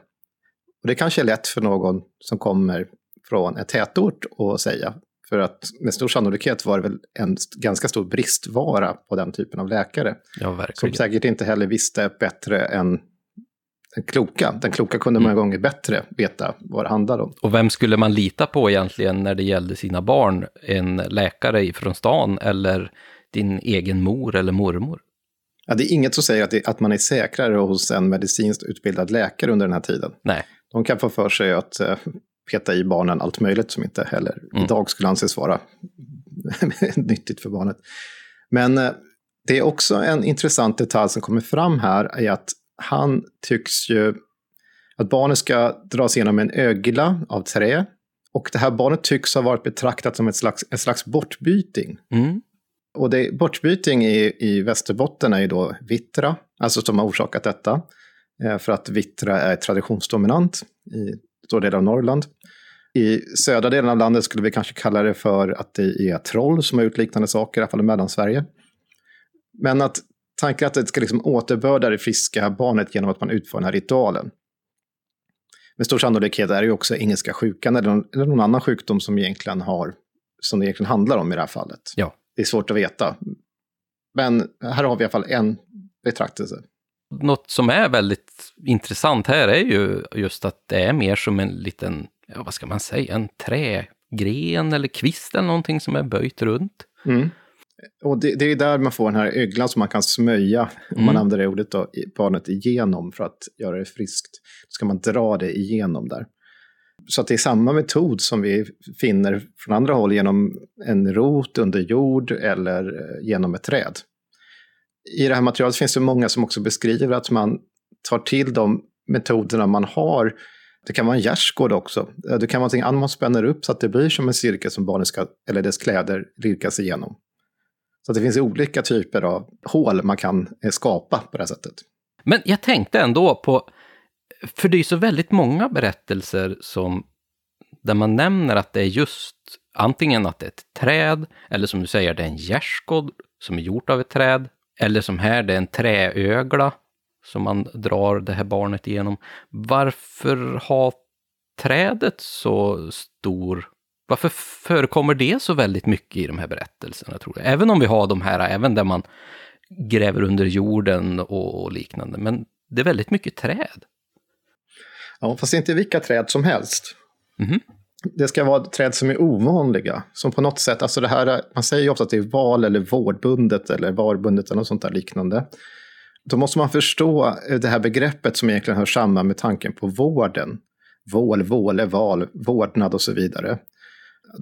Och det kanske är lätt för någon som kommer från en tätort att säga. För att med stor sannolikhet var det väl en ganska stor bristvara på den typen av läkare. Ja, verkligen. Som säkert inte heller visste bättre än den kloka. Den kloka kunde många gånger bättre veta vad det handlade om. Och vem skulle man lita på egentligen när det gällde sina barn? En läkare från stan eller din egen mor eller mormor? Ja, det är inget som säger att, det, att man är säkrare hos en medicinskt utbildad läkare under den här tiden. Nej. De kan få för sig att uh, peta i barnen allt möjligt som inte heller mm. idag skulle anses vara nyttigt för barnet. Men uh, det är också en intressant detalj som kommer fram här, är att han tycks ju att barnet ska dras igenom en ögla av trä. Och det här barnet tycks ha varit betraktat som ett slags, ett slags bortbyting. Mm. Och det, bortbyting i, i Västerbotten är ju då vittra, alltså som har orsakat detta. Eh, för att vittra är traditionsdominant i stora delar av Norrland. I södra delen av landet skulle vi kanske kalla det för att det är troll som har gjort liknande saker, i alla fall i Mellansverige. Men att tanken att det ska liksom återbörda det friska barnet genom att man utför den här ritualen. Med stor sannolikhet är det ju också engelska sjukan eller någon, eller någon annan sjukdom som egentligen har, som det egentligen handlar om i det här fallet. Ja. Det är svårt att veta. Men här har vi i alla fall en betraktelse. Något som är väldigt intressant här är ju just att det är mer som en liten, ja vad ska man säga, en trägren eller kvist eller någonting som är böjt runt. Mm. Och det, det, är där man får den här öglan som man kan smöja, mm. om man mm. använder det ordet, då, barnet igenom för att göra det friskt. Då ska man dra det igenom där. Så att det är samma metod som vi finner från andra håll genom en rot under jord eller eh, genom ett träd. I det här materialet finns det många som också beskriver att man tar till de metoderna man har. Det kan vara en gärdsgård också. Eh, det kan vara någonting annat man spänner upp så att det blir som en cirkel som barnet ska, eller dess kläder lirkas igenom. Så att det finns olika typer av hål man kan eh, skapa på det här sättet. Men jag tänkte ändå på för det är så väldigt många berättelser som där man nämner att det är just antingen att det är ett träd, eller som du säger, det är en gärdsgård som är gjort av ett träd, eller som här, det är en träögla som man drar det här barnet igenom. Varför har trädet så stor... Varför förekommer det så väldigt mycket i de här berättelserna, tror jag? Även om vi har de här, även där man gräver under jorden och liknande, men det är väldigt mycket träd. Ja, fast inte vilka träd som helst. Mhm. Det ska vara träd som är ovanliga. Som på något sätt, alltså det här, man säger ju ofta att det är val eller vårdbundet eller varbundet eller något sånt där liknande. Då måste man förstå det här begreppet som egentligen hör samman med tanken på vården. Vål, våle, val, vårdnad och så vidare.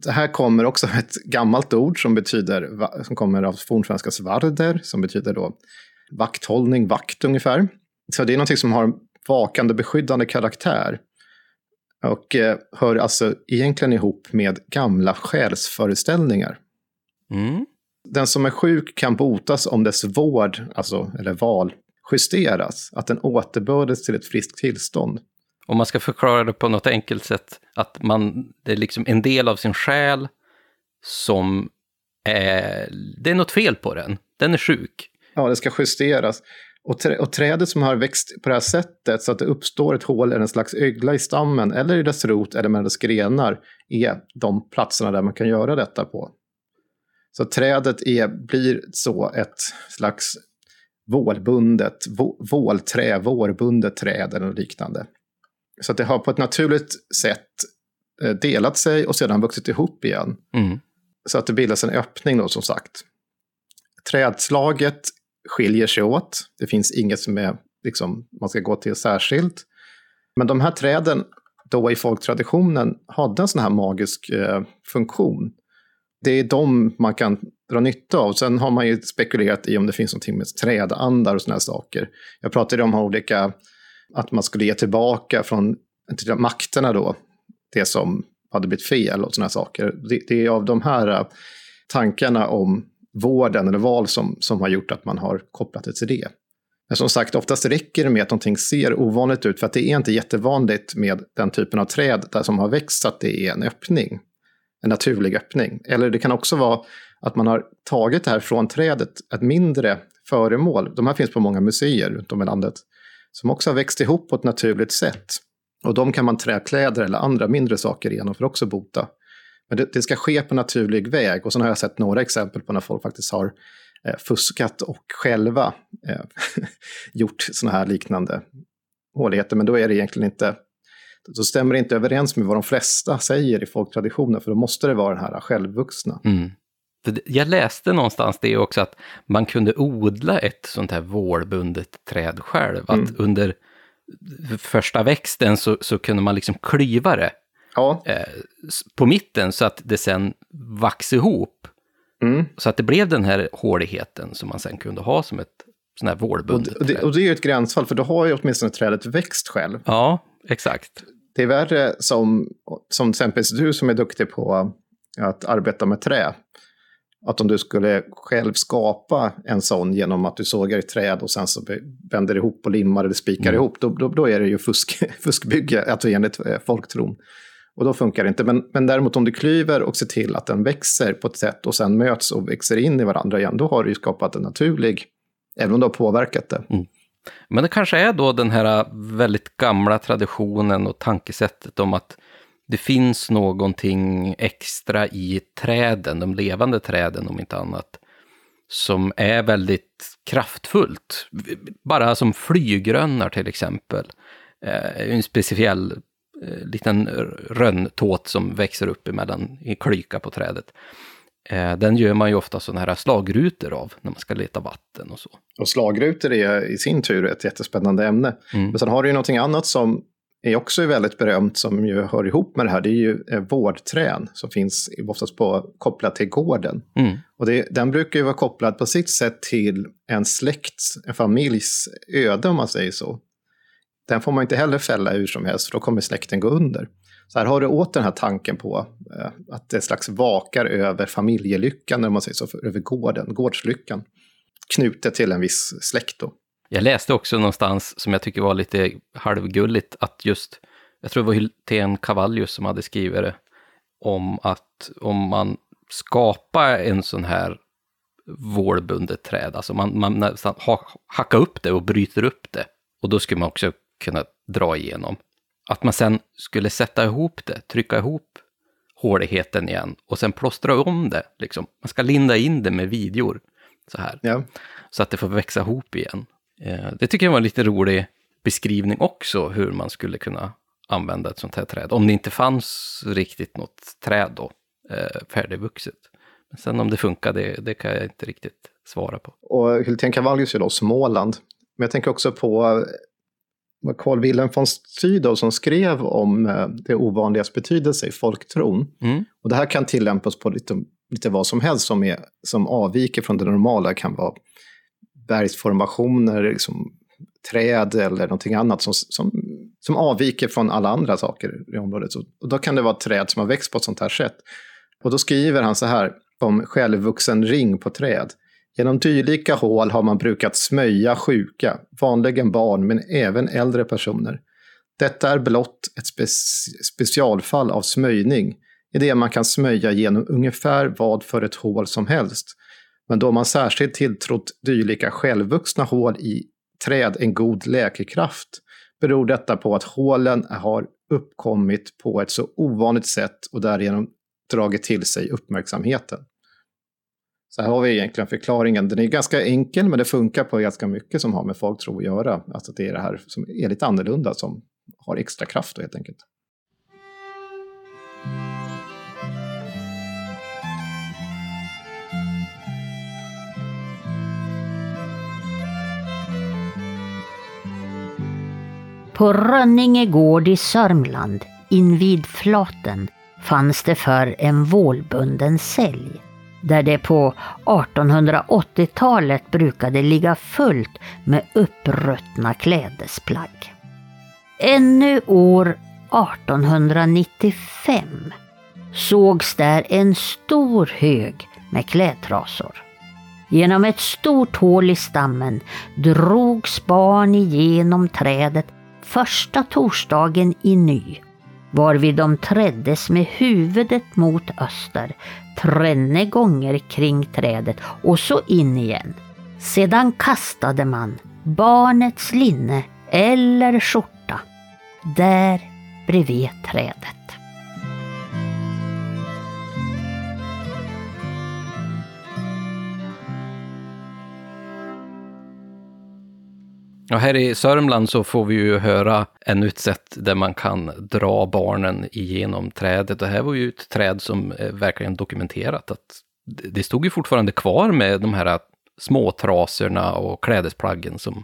Det här kommer också ett gammalt ord som betyder, som kommer av fornsvenskans varder, som betyder då vakthållning, vakt ungefär. Så det är någonting som har vakande, beskyddande karaktär. Och eh, hör alltså egentligen ihop med gamla själsföreställningar. Mm. Den som är sjuk kan botas om dess vård, alltså, eller val, justeras. Att den återbördas till ett friskt tillstånd. Om man ska förklara det på något enkelt sätt, att man, det är liksom en del av sin själ som är, det är något fel på den, den är sjuk. Ja, det ska justeras. Och, trä, och trädet som har växt på det här sättet så att det uppstår ett hål eller en slags ögla i stammen eller i dess rot eller med dess grenar är de platserna där man kan göra detta på. Så trädet är, blir så ett slags vålbundet, vå, vålträ, vårbundet träd eller liknande. Så att det har på ett naturligt sätt eh, delat sig och sedan vuxit ihop igen. Mm. Så att det bildas en öppning då som sagt. Trädslaget skiljer sig åt. Det finns inget som är, liksom, man ska gå till särskilt. Men de här träden då i folktraditionen hade en sån här magisk eh, funktion. Det är de man kan dra nytta av. Sen har man ju spekulerat i om det finns någonting med trädandar och såna här saker. Jag pratade om olika, att man skulle ge tillbaka från till makterna då, det som hade blivit fel och såna här saker. Det, det är av de här eh, tankarna om vården eller val som, som har gjort att man har kopplat det till det. Men som sagt, oftast räcker det med att någonting ser ovanligt ut, för att det är inte jättevanligt med den typen av träd där som har växt att det är en öppning. En naturlig öppning. Eller det kan också vara att man har tagit det här från trädet, ett mindre föremål. De här finns på många museer runt om i landet. Som också har växt ihop på ett naturligt sätt. Och de kan man trä kläder eller andra mindre saker igenom för att också bota. Men det, det ska ske på naturlig väg. Och så har jag sett några exempel på när folk faktiskt har eh, fuskat och själva eh, gjort sådana här liknande håligheter. Men då är det egentligen inte, då stämmer det inte överens med vad de flesta säger i folktraditionen. För då måste det vara den här självvuxna. Mm. Jag läste någonstans det också att man kunde odla ett sånt här vårbundet träd själv. Att Mm. under första växten så, så kunde man liksom klyva det Ja, eh, på mitten så att det sen vax ihop. mm. Så att det blev den här håligheten som man sen kunde ha som ett sånt här vårbundet och, det, träd. och det är ju ett gränsfall. För då har ju åtminstone trädet växt själv. Ja, exakt. Det är värre som, som till exempel du som är duktig på att arbeta med trä. Att om du skulle själv skapa en sån genom att du sågar ett träd och sen så bänder ihop och limmar eller spikar Mm. ihop, då, då, då är det ju fusk, fuskbygge, alltså enligt eh, folktron. Och då funkar det inte. Men, men däremot om du klyver och ser till att den växer på ett sätt och sen möts och växer in i varandra igen, då har du ju skapat en naturlig, även om du har påverkat det. Mm. Men det kanske är då den här väldigt gamla traditionen och tankesättet om att det finns någonting extra i träden, de levande träden om inte annat, som är väldigt kraftfullt. Bara som flygrönnar till exempel. Eh, en speciell eh, liten rönntåt som växer upp emellan i klyka på trädet. Eh, den gör man ju ofta sådana här slagrutor av när man ska leta vatten och så. Och slagrutor är i sin tur ett jättespännande ämne. Mm. Men sen har du ju någonting annat som är också väldigt berömt som ju hör ihop med det här. Det är ju eh, vårdträn som finns oftast på, kopplat till gården. Mm. Och det, den brukar ju vara kopplad på sitt sätt till en släkt, en familjs öde om man säger så. Den får man inte heller fälla hur som helst för då kommer släkten gå under. Så här har du åter den här tanken på eh, att det slags vakar över familjelyckan, om man säger så, för, över gården, gårdslyckan. Knutet till en viss släkt då. Jag läste också någonstans, som jag tycker var lite halvgulligt, att just, jag tror det var Hylten Cavallius som hade skrivit det, om att om man skapar en sån här vårbundet träd, alltså man, man nästan ha, hackar upp det och bryter upp det, och då skulle man också kunna dra igenom. Att man sen skulle sätta ihop det, trycka ihop håligheten igen och sen plåstra om det, liksom. Man ska linda in det med videor, så här Ja. så att det får växa ihop igen. Eh, Det tycker jag var en lite rolig beskrivning också, hur man skulle kunna använda ett sånt här träd. Om det inte fanns riktigt något träd då, eh, färdigvuxet. Men sen om det funkar, det, det kan jag inte riktigt svara på. Och Hultén Cavallius är då Småland. Men jag tänker också på vad Carl Wilhelm von Sydow som skrev om eh, det ovanligas betydelse i folktron. Mm. Och det här kan tillämpas på lite, lite vad som helst som, är, som avviker från det normala. Det kan vara bergsformationer, liksom, träd eller någonting annat som, som, som avviker från alla andra saker i området. Och då kan det vara träd som har växt på ett sånt här sätt. Och då skriver han så här om självvuxen ring på träd. Genom dylika hål har man brukat smöja sjuka, vanligen barn men även äldre personer. Detta är blott ett spe specialfall av smöjning, i det man kan smöja genom ungefär vad för ett hål som helst. Men då man särskilt tilltrott dylika självvuxna hål i träd en god läkekraft beror detta på att hålen har uppkommit på ett så ovanligt sätt och därigenom dragit till sig uppmärksamheten. Så här har vi egentligen förklaringen. Den är ganska enkel, men det funkar på ganska mycket som har med folktro att göra. Alltså det är det här som är lite annorlunda som har extra kraft då helt enkelt. På Rönninge gård i Sörmland, invid Flaten, fanns det för en vålbunden sälj där det på 1880-talet brukade ligga fullt med uppruttna klädesplagg. Ännu år 1895 sågs där en stor hög med klädtrasor. Genom ett stort hål i stammen drogs barn igenom trädet första torsdagen i ny varvid de träddes med huvudet mot öster, tränne gånger kring trädet och så in igen. Sedan kastade man barnets linne eller skjorta där bredvid trädet. Och här i Sörmland så får vi ju höra ännu ett sätt där man kan dra barnen igenom trädet. Det här var ju ett träd som är verkligen dokumenterat att det stod ju fortfarande kvar med de här småtrasorna och klädesplaggen som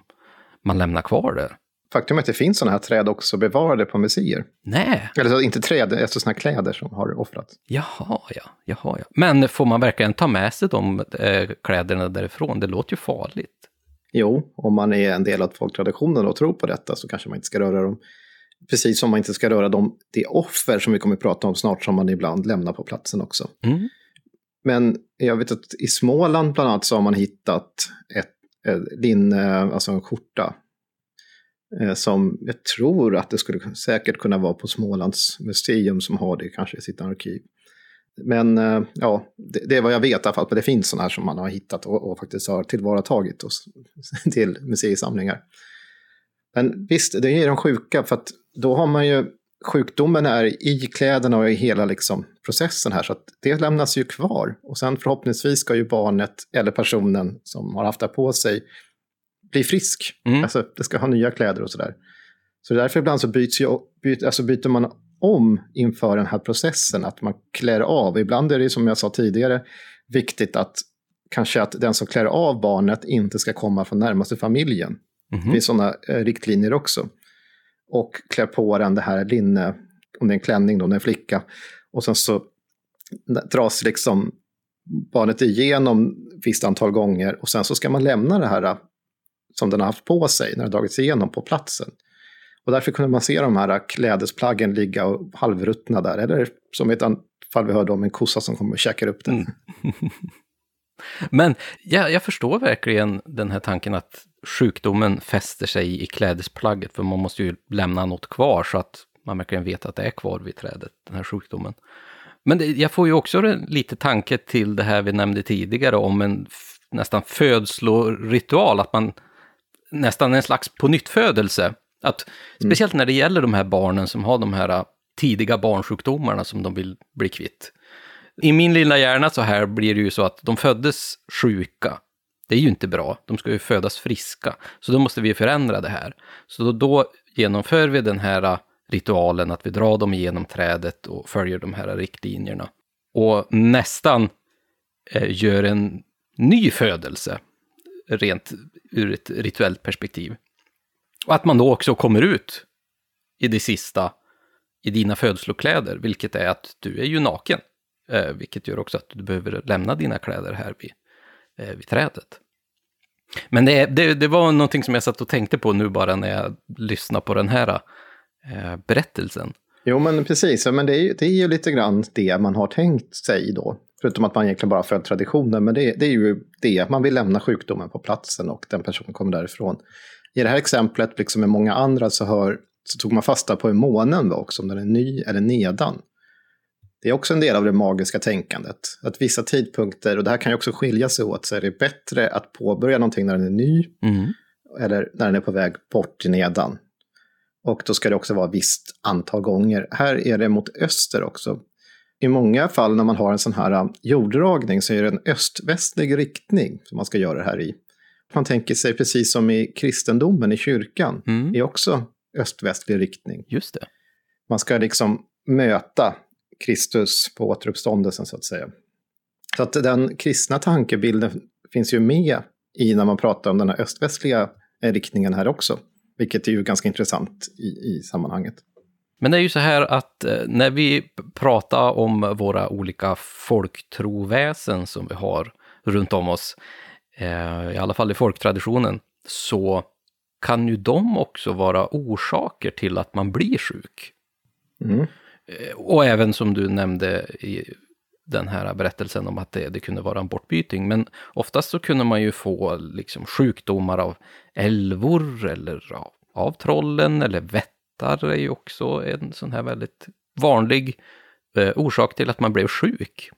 man lämnar kvar där. Faktum är att det finns sådana här träd också bevarade på museer. Nej. Eller så, inte träd, alltså sådana kläder som har offrats. Jaha, ja. Jaha, ja. Men får man verkligen ta med sig de äh, kläderna därifrån? Det låter ju farligt. Jo, om man är en del av folktraditionen och tror på detta så kanske man inte ska röra dem. Precis som man inte ska röra dem, det offer som vi kommer att prata om snart, som man ibland lämnar på platsen också. Mm. Men jag vet att i Småland bland annat så har man hittat ett, ett linne, alltså en skjorta, eh, som jag tror att det skulle säkert kunna vara på Smålands museum som har det kanske i sitt arkiv. Men eh, ja, det, det, är vad jag vet i alla fall. Det finns sådana här som man har hittat och, och faktiskt har tillvaratagit och, till museisamlingar. Men visst, det är de sjuka för att då har man ju sjukdomen är i kläderna och i hela liksom processen här så att det lämnas ju kvar. Och sen förhoppningsvis ska ju barnet eller personen som har haft det på sig bli frisk. Mm. Alltså det ska ha nya kläder och sådär. Så därför ibland så byts ju, byt, alltså byter man om inför den här processen, att man klär av. Ibland är det som jag sa tidigare viktigt att kanske att den som klär av barnet inte ska komma från närmaste familjen. Mm -hmm. Det finns sådana eh, riktlinjer också. Och klär på den det här linne, om det är en klänning då, om det är en flicka. Och sen så dras liksom barnet igenom ett visst antal gånger och sen så ska man lämna det här eh, som den har haft på sig när det dragits igenom på platsen. Och därför kunde man se de här klädesplaggen ligga och halvruttna där. Eller som i ett fall vi hörde om en kossa som kommer och käkar upp den. Mm. Men jag, jag förstår verkligen den här tanken att sjukdomen fäster sig i klädesplagget, för man måste ju lämna något kvar så att man verkligen vet att det är kvar vid trädet, den här sjukdomen. Men det, jag får ju också lite tanke till det här vi nämnde tidigare om en nästan födsloritual, att man nästan en slags pånyttfödelse att, mm. speciellt när det gäller de här barnen som har de här äh, tidiga barnsjukdomarna som de vill bli kvitt. I min lilla hjärna så här blir det ju så att de föddes sjuka. Det är ju inte bra, de ska ju födas friska. Så då måste vi förändra det här. Så då, då genomför vi den här äh, ritualen att vi drar dem igenom trädet och följer de här riktlinjerna. Och nästan eh, gör en ny födelse, rent ur ett rituellt perspektiv. Och att man då också kommer ut i det sista i dina födslokläder, vilket är att du är ju naken. Eh, vilket gör också att du behöver lämna dina kläder här vid, eh, vid trädet. Men det, det, det, var någonting som jag satt och tänkte på nu bara när jag lyssnade på den här eh, berättelsen. Jo, men precis. Men det är, det är ju lite grann det man har tänkt sig då. Förutom att man egentligen bara följt traditionen. Men det, det, är ju det, man vill lämna sjukdomen på platsen och den personen kommer därifrån. I det här exemplet, liksom med många andra, så, hör, så tog man fasta på hur månen var också, om den är ny eller nedan. Det är också en del av det magiska tänkandet. Att vissa tidpunkter, och det här kan ju också skilja sig åt, så är det bättre att påbörja någonting när den är ny, mm. eller när den är på väg bort till nedan. Och då ska det också vara visst antal gånger. Här är det mot öster också. I många fall när man har en sån här um, jorddragning så är det en öst-västlig riktning som man ska göra det här i. Man tänker sig precis som i kristendomen i kyrkan, mm. är också öst-västlig riktning. Just det. Man ska liksom möta Kristus på återuppståndelsen så att säga. Så att den kristna tankebilden finns ju med i när man pratar om den här öst-västliga riktningen här också. Vilket är ju ganska intressant i, i sammanhanget. Men det är ju så här att eh, när vi pratar om våra olika folktroväsen som vi har runt om oss, eh, i alla fall i folktraditionen, så kan ju de också vara orsaker till att man blir sjuk. Mm. Eh, och även som du nämnde i den här berättelsen om att det, det, kunde vara en bortbyting. Men oftast så kunde man ju få liksom sjukdomar av älvor eller av, av trollen eller vättar är ju också en sån här väldigt vanlig eh, orsak till att man blev sjuk.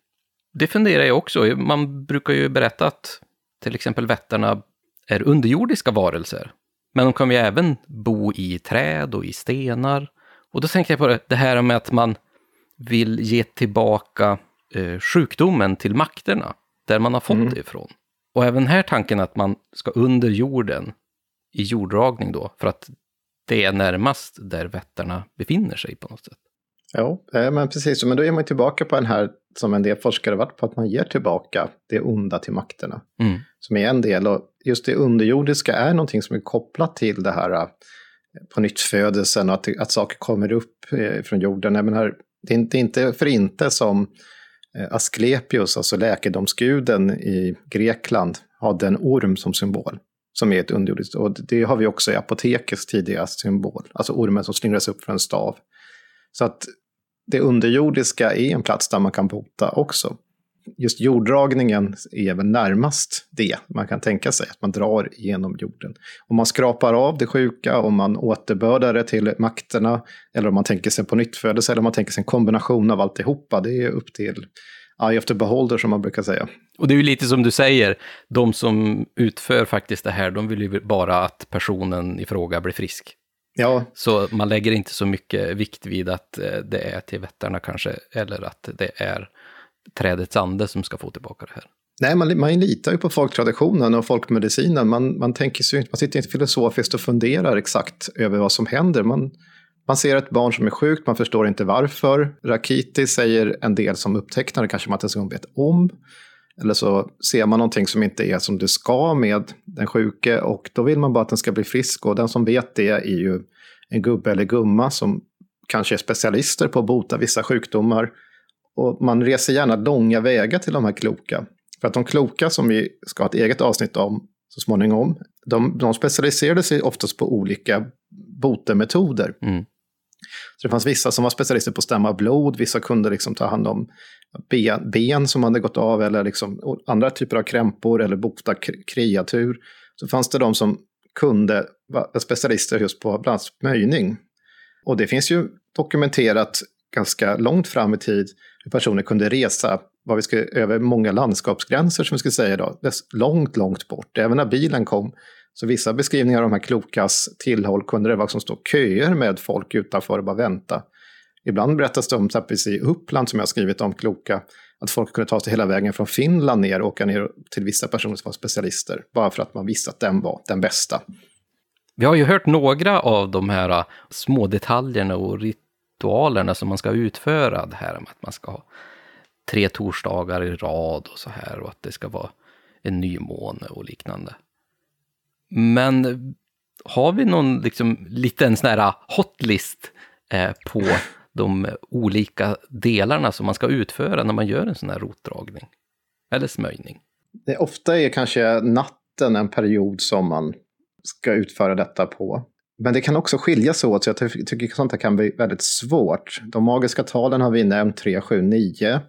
Det funderar jag också, man brukar ju berätta att till exempel vättarna är underjordiska varelser. Men de kan ju även bo i träd och i stenar. Och då tänkte jag på det, det här med att man vill ge tillbaka eh, sjukdomen till makterna, där man har fått mm. det ifrån. Och även här tanken att man ska under jorden, i jorddragning då, för att det är närmast där vättarna befinner sig på något sätt. Ja, eh, men precis. Men då är man tillbaka på den här som en del forskare varit på, att man ger tillbaka det onda till makterna. Mm. Som är en del, och just det underjordiska är någonting som är kopplat till det här eh, på nytt födelsen och att, att saker kommer upp eh, från jorden. Jag menar, det är inte, inte för inte som Asklepios, alltså läkedomsguden i Grekland, hade en orm som symbol. Som är ett underjordiskt, och det har vi också i apotekets tidiga symbol. Alltså ormen som slingras upp från en stav. Så att det underjordiska är en plats där man kan bota också. Just jorddragningen är väl närmast det man kan tänka sig, att man drar genom jorden. Om man skrapar av det sjuka, om man återbördar det till makterna, eller om man tänker sig på nyttfödelse, eller om man tänker sig en kombination av alltihopa, det är upp till eye of the beholder som man brukar säga. Och det är ju lite som du säger, de som utför faktiskt det här, de vill ju bara att personen i fråga blir frisk. Ja. Så man lägger inte så mycket vikt vid att eh, det är till vättarna kanske, eller att det är trädets ande som ska få tillbaka det här. Nej, man, man litar ju på folktraditionen och folkmedicinen. Man, man, tänker sig, man sitter inte filosofiskt och funderar exakt över vad som händer. Man, man ser ett barn som är sjukt, man förstår inte varför. Rakiti säger en del som upptecknare kanske man inte ens vet om. Eller så ser man någonting som inte är som det ska med den sjuke och då vill man bara att den ska bli frisk. Och den som vet det är ju en gubbe eller gumma som kanske är specialister på att bota vissa sjukdomar. Och man reser gärna långa vägar till de här kloka. För att de kloka som vi ska ha ett eget avsnitt om så småningom, de, de specialiserade sig oftast på olika botemetoder. Mm. Så det fanns vissa som var specialister på att stämma blod, vissa kunde liksom ta hand om ben, ben som hade gått av eller liksom andra typer av krämpor eller bota kreatur. Så fanns det de som kunde vara specialister just på bland annat möjning. Och det finns ju dokumenterat ganska långt fram i tid hur personer kunde resa vad vi ska, över många landskapsgränser som vi ska säga idag. långt, långt bort. Även när bilen kom. Så vissa beskrivningar av de här klokas tillhåll kunde det vara som stå köer med folk utanför och bara vänta. Ibland berättas det om, exempelvis i Uppland som jag har skrivit om kloka, att folk kunde ta sig hela vägen från Finland ner och åka ner till vissa personer som var specialister, bara för att man visste att den var den bästa. Vi har ju hört några av de här äh, små detaljerna och ritualerna som man ska utföra. Det här med att man ska ha tre torsdagar i rad och så här och att det ska vara en nymåne och liknande. Men äh, har vi någon liksom, liten sån här äh, hotlist eh, på de olika delarna som man ska utföra när man gör en sån här rotdragning? Eller smöjning? Det ofta är kanske natten en period som man ska utföra detta på. Men det kan också skilja sig åt, så jag tycker sånt här kan bli väldigt svårt. De magiska talen har vi nämnt, 3, 7, 9.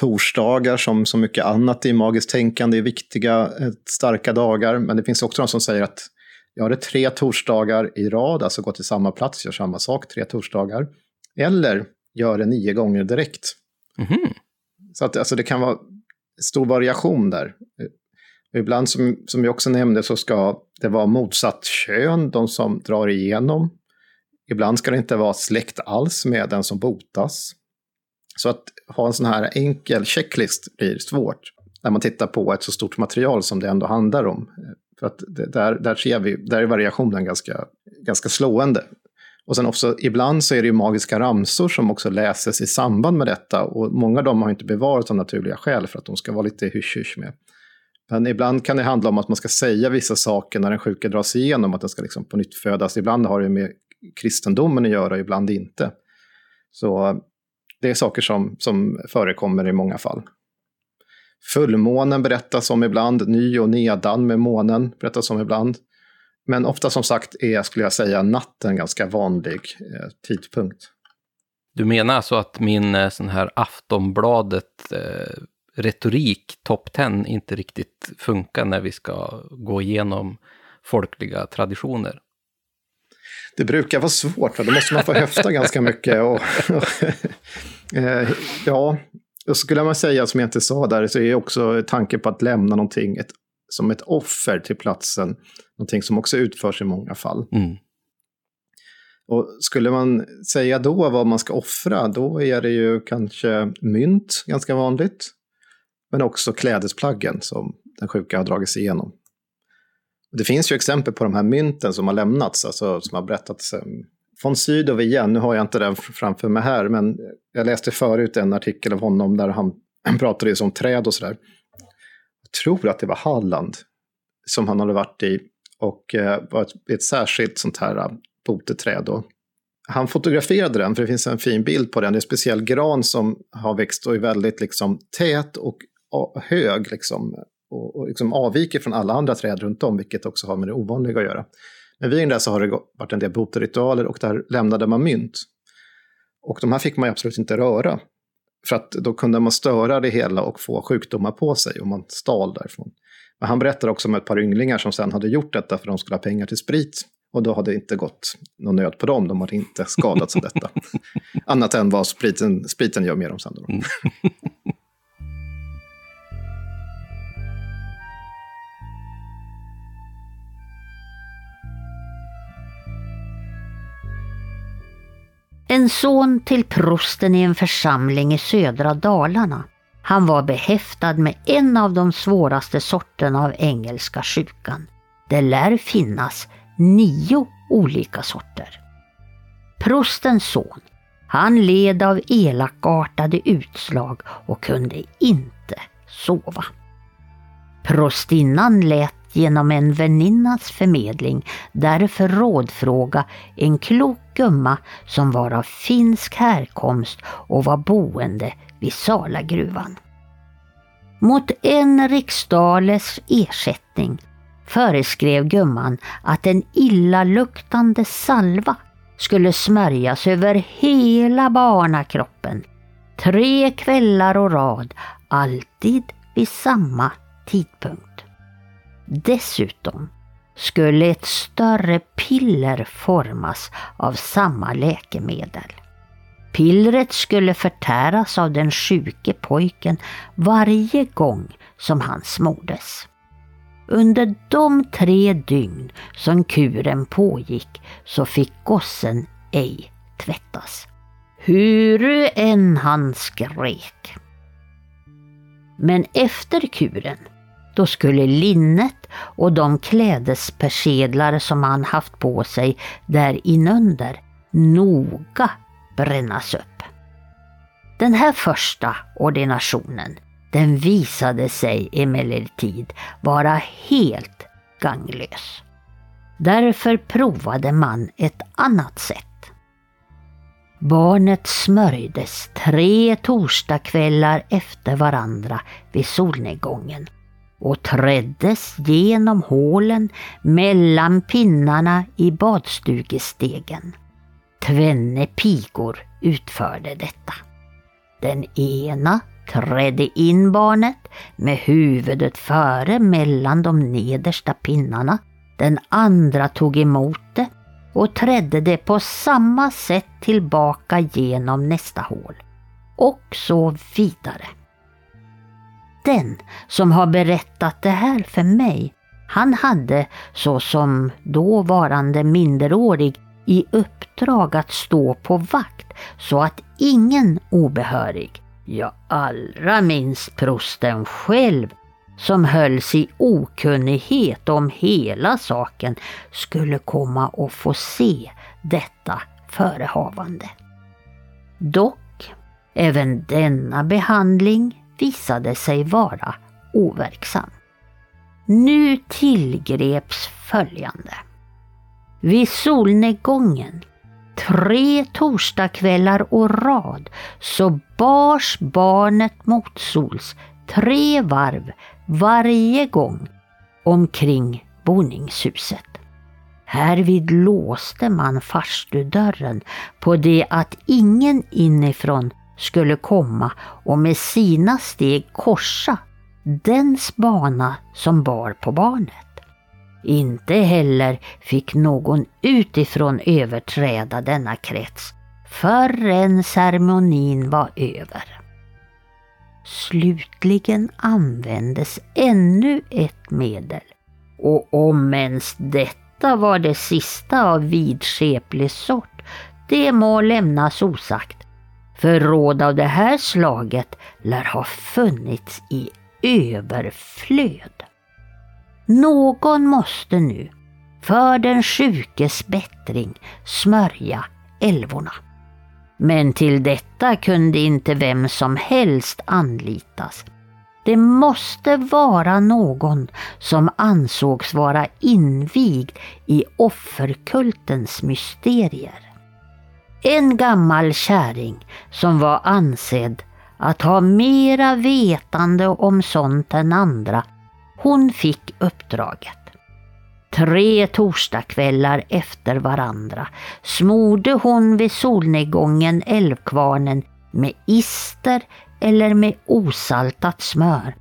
Torsdagar som så mycket annat i magiskt tänkande är viktiga, eh, starka dagar. Men det finns också de som säger att jag det tre torsdagar i rad, alltså gå till samma plats, gör samma sak tre torsdagar. Eller gör det nio gånger direkt. Mm -hmm. Så att alltså, det kan vara stor variation där. Ibland, som, som jag också nämnde, så ska det vara motsatt kön, de som drar igenom. Ibland ska det inte vara släkt alls med den som botas. Så att ha en sån här enkel checklist blir svårt när man tittar på ett så stort material som det ändå handlar om. För att det, där, där ser vi, där är variationen ganska, ganska slående. Och sen också, ibland så är det ju magiska ramsor som också läses i samband med detta. Och många av dem har inte bevarats av naturliga skäl för att de ska vara lite hysch-hysch med. Men ibland kan det handla om att man ska säga vissa saker när den sjuka dras igenom, att den ska liksom på nytt födas. Ibland har det med kristendomen att göra, ibland inte. Så det är saker som, som förekommer i många fall. Fullmånen berättas om ibland, ny och nedan med månen berättas om ibland. Men ofta som sagt är, skulle jag säga, natten ganska vanlig eh, tidpunkt. Du menar alltså att min eh, sån här Aftonbladet eh, retorik, top 10, inte riktigt funkar när vi ska gå igenom folkliga traditioner? Det brukar vara svårt, för då måste man få höfta ganska mycket. Och, eh, ja, och skulle man säga, som jag inte sa där, så är också tanken på att lämna någonting ett, som ett offer till platsen, någonting som också utförs i många fall. Mm. Och skulle man säga då vad man ska offra, då är det ju kanske mynt, ganska vanligt. Men också klädesplaggen som den sjuka har dragit sig igenom. Det finns ju exempel på de här mynten som har lämnats, alltså som har berättats. Von Sydow igen, nu har jag inte den framför mig här, men jag läste förut en artikel av honom där han, han pratade om träd och sådär. Tror att det var Halland som han hade varit i och eh, var ett, ett särskilt sånt här eh, boteträd. Då. Han fotograferade den, för det finns en fin bild på den. Det är en speciell gran som har växt och är väldigt liksom, tät och hög liksom, och, och liksom avviker från alla andra träd runt om, vilket också har med det ovanliga att göra. Men vid den där så har det varit en del boteritualer och där lämnade man mynt. Och de här fick man absolut inte röra. För att då kunde man störa det hela och få sjukdomar på sig om man stal därifrån. Men han berättar också om ett par ynglingar som sen hade gjort detta för de skulle ha pengar till sprit. Och då hade det inte gått någon nöd på dem, de hade inte skadats av detta. Annat än vad spriten, spriten gör med dem sen. en son till prosten i en församling i södra Dalarna. Han var behäftad med en av de svåraste sorterna av engelska sjukan. Det lär finnas nio olika sorter. Prostens son, han led av elakartade utslag och kunde inte sova. Prostinnan lät genom en väninnas förmedling därför rådfråga en klok gumma som var av finsk härkomst och var boende vid Salagruvan. Mot en riksdales ersättning föreskrev gumman att en illaluktande salva skulle smörjas över hela barnakroppen tre kvällar och rad, alltid vid samma tidpunkt. Dessutom skulle ett större piller formas av samma läkemedel. Pillret skulle förtäras av den sjuke pojken varje gång som han smordes. Under de tre dygn som kuren pågick så fick gossen ej tvättas. Huru än han skrek. Men efter kuren då skulle linnet och de klädespersedlar som han haft på sig där inunder noga brännas upp. Den här första ordinationen, den visade sig emellertid vara helt ganglös. Därför provade man ett annat sätt. Barnet smörjdes tre torsdagskvällar efter varandra vid solnedgången och träddes genom hålen mellan pinnarna i badstugestegen. Tvenne pigor utförde detta. Den ena trädde in barnet med huvudet före mellan de nedersta pinnarna. Den andra tog emot det och trädde det på samma sätt tillbaka genom nästa hål. Och så vidare. Den som har berättat det här för mig, han hade såsom dåvarande minderårig i uppdrag att stå på vakt så att ingen obehörig, ja allra minst prosten själv, som hölls i okunnighet om hela saken skulle komma och få se detta förehavande. Dock, även denna behandling visade sig vara overksam. Nu tillgreps följande. Vid solnedgången, tre torsdagskvällar och rad, så bars barnet motsols tre varv varje gång omkring boningshuset. Härvid låste man farstudörren på det att ingen inifrån skulle komma och med sina steg korsa dens bana som bar på barnet. Inte heller fick någon utifrån överträda denna krets förrän ceremonin var över. Slutligen användes ännu ett medel och om ens detta var det sista av vidskeplig sort, det må lämnas osagt. Förråd av det här slaget lär ha funnits i överflöd. Någon måste nu för den sjukes bättring smörja älvorna. Men till detta kunde inte vem som helst anlitas. Det måste vara någon som ansågs vara invigd i offerkultens mysterier. En gammal kärring som var ansedd att ha mera vetande om sånt än andra, hon fick uppdraget. Tre torsdagskvällar efter varandra smorde hon vid solnedgången älvkvarnen med ister eller med osaltat smör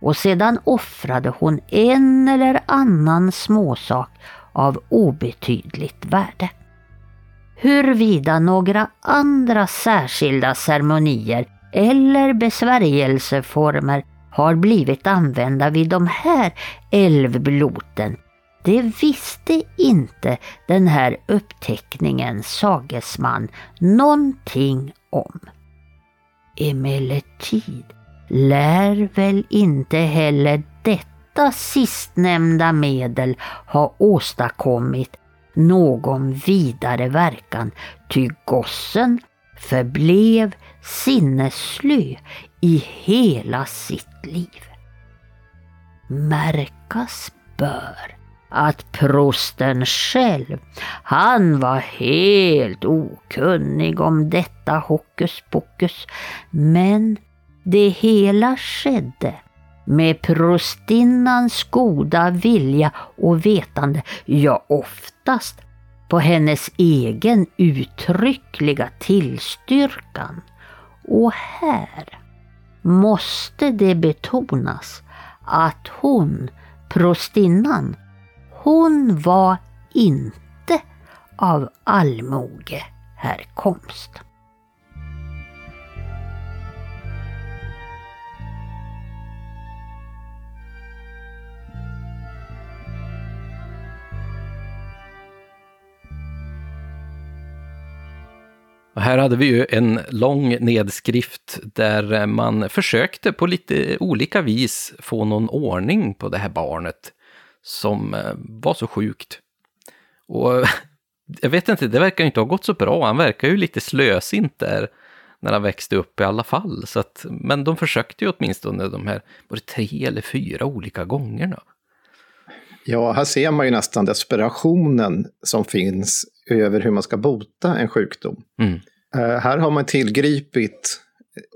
och sedan offrade hon en eller annan småsak av obetydligt värde. Huruvida några andra särskilda ceremonier eller besvärjelseformer har blivit använda vid de här älvbloten det visste inte den här uppteckningens sagesman någonting om. Emellertid lär väl inte heller detta sistnämnda medel ha åstadkommit någon vidare verkan, ty gossen förblev sinnesslö i hela sitt liv. Märkas bör att prosten själv, han var helt okunnig om detta hokus pokus. Men det hela skedde med prostinnans goda vilja och vetande, ja oftast på hennes egen uttryckliga tillstyrkan. Och här måste det betonas att hon, prostinnan, hon var inte av allmoge Och här hade vi ju en lång nedskrift där man försökte på lite olika vis få någon ordning på det här barnet som eh, var så sjukt. Och jag vet inte, det verkar inte ha gått så bra. Han verkar ju lite slösint där när han växte upp i alla fall. Så att, men de försökte ju åtminstone de här, var det tre eller fyra olika gångerna? Ja, här ser man ju nästan desperationen som finns över hur man ska bota en sjukdom. Mm. Uh, här har man tillgripit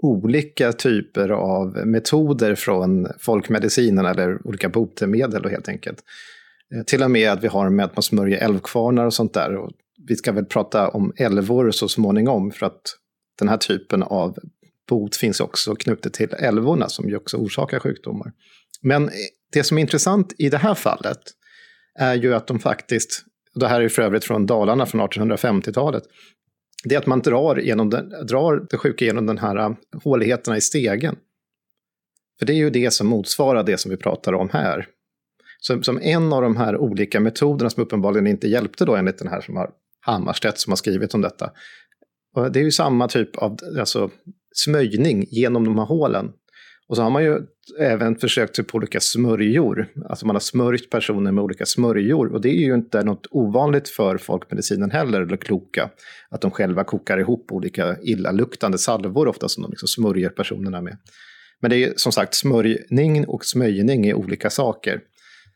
olika typer av metoder från folkmedicinen eller olika botemedel helt enkelt. Uh, till och med att vi har med att man smörjer älvkvarnar och sånt där. Och vi ska väl prata om älvor så småningom för att den här typen av bot finns också knutet till älvorna som ju också orsakar sjukdomar. Men det som är intressant i det här fallet är ju att de faktiskt, det här är för övrigt från Dalarna från 1850-talet, det är att man drar, genom den, drar det sjuka genom den här äh, håligheterna i stegen. För det är ju det som motsvarar det som vi pratar om här. Så, som en av de här olika metoderna som uppenbarligen inte hjälpte då enligt den här som har Hammarstedt som har skrivit om detta. Och det är ju samma typ av alltså, smöjning genom de här hålen. Och så har man ju även försökt sig på olika smörjor. Alltså man har smörjt personer med olika smörjor. Och det är ju inte något ovanligt för folkmedicinen heller, eller kloka. Att de själva kokar ihop olika illaluktande salvor ofta som de liksom smörjer personerna med. Men det är som sagt smörjning och smöjning är olika saker.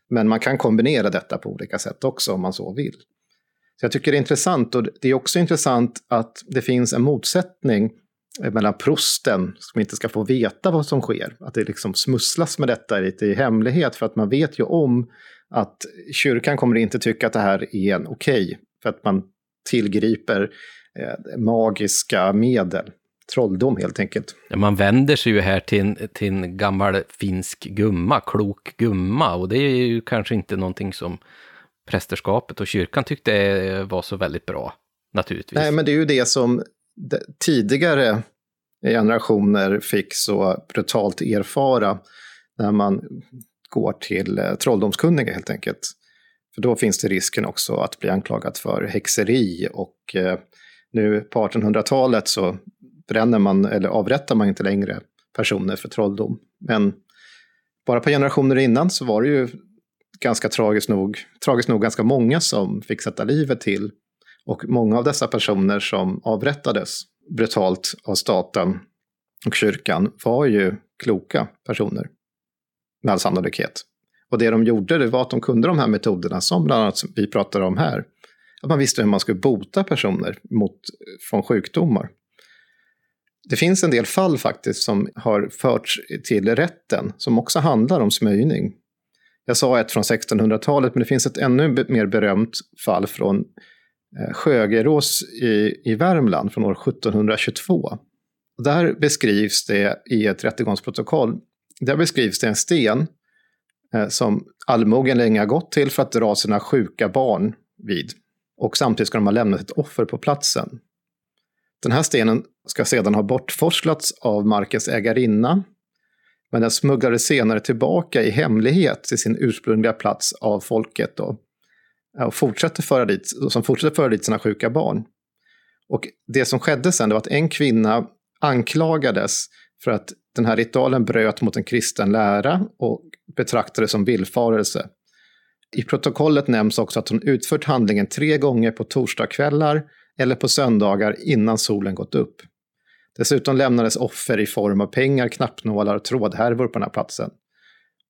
Men man kan kombinera detta på olika sätt också om man så vill. Så jag tycker det är intressant och det är också intressant att det finns en motsättning mellan prosten som inte ska få veta vad som sker. Att det liksom smusslas med detta lite i hemlighet för att man vet ju om att kyrkan kommer inte tycka att det här är en okej. Okay, för att man tillgriper eh, magiska medel. Trolldom helt enkelt. Ja, man vänder sig ju här till en, till en gammal finsk gumma, klok gumma. Och det är ju kanske inte någonting som prästerskapet och kyrkan tyckte var så väldigt bra, naturligtvis. Nej, men det är ju det som tidigare generationer fick så brutalt erfara när man går till eh, trolldomskunniga helt enkelt. För då finns det risken också att bli anklagad för häxeri och eh, nu på 1800-talet så bränner man eller avrättar man inte längre personer för trolldom. Men bara på generationer innan så var det ju ganska tragiskt nog, tragiskt nog ganska många som fick sätta livet till och många av dessa personer som avrättades brutalt av staten och kyrkan var ju kloka personer. Med all sannolikhet. Och det de gjorde det var att de kunde de här metoderna som bland annat vi pratar om här. Att man visste hur man skulle bota personer mot, från sjukdomar. Det finns en del fall faktiskt som har förts till rätten som också handlar om smöjning. Jag sa ett från 1600-talet men det finns ett ännu mer berömt fall från Eh, Sjögerås i, i Värmland från år 1722. Där beskrivs det i ett rättegångsprotokoll, där beskrivs det en sten eh, som allmogen länge har gått till för att dra sina sjuka barn vid. Och samtidigt ska de ha lämnat ett offer på platsen. Den här stenen ska sedan ha bortforslats av markens ägarinna, men den smugglades senare tillbaka i hemlighet till sin ursprungliga plats av folket. Då Eh, och fortsätter föra dit, som fortsätter föra dit sina sjuka barn. Och det som skedde sen var att en kvinna anklagades för att den här ritualen bröt mot en kristen lära och betraktades som villfarelse. I protokollet nämns också att hon utfört handlingen tre gånger på torsdagskvällar eller på söndagar innan solen gått upp. Dessutom lämnades offer i form av pengar, knappnålar och trådhärvor på den här platsen.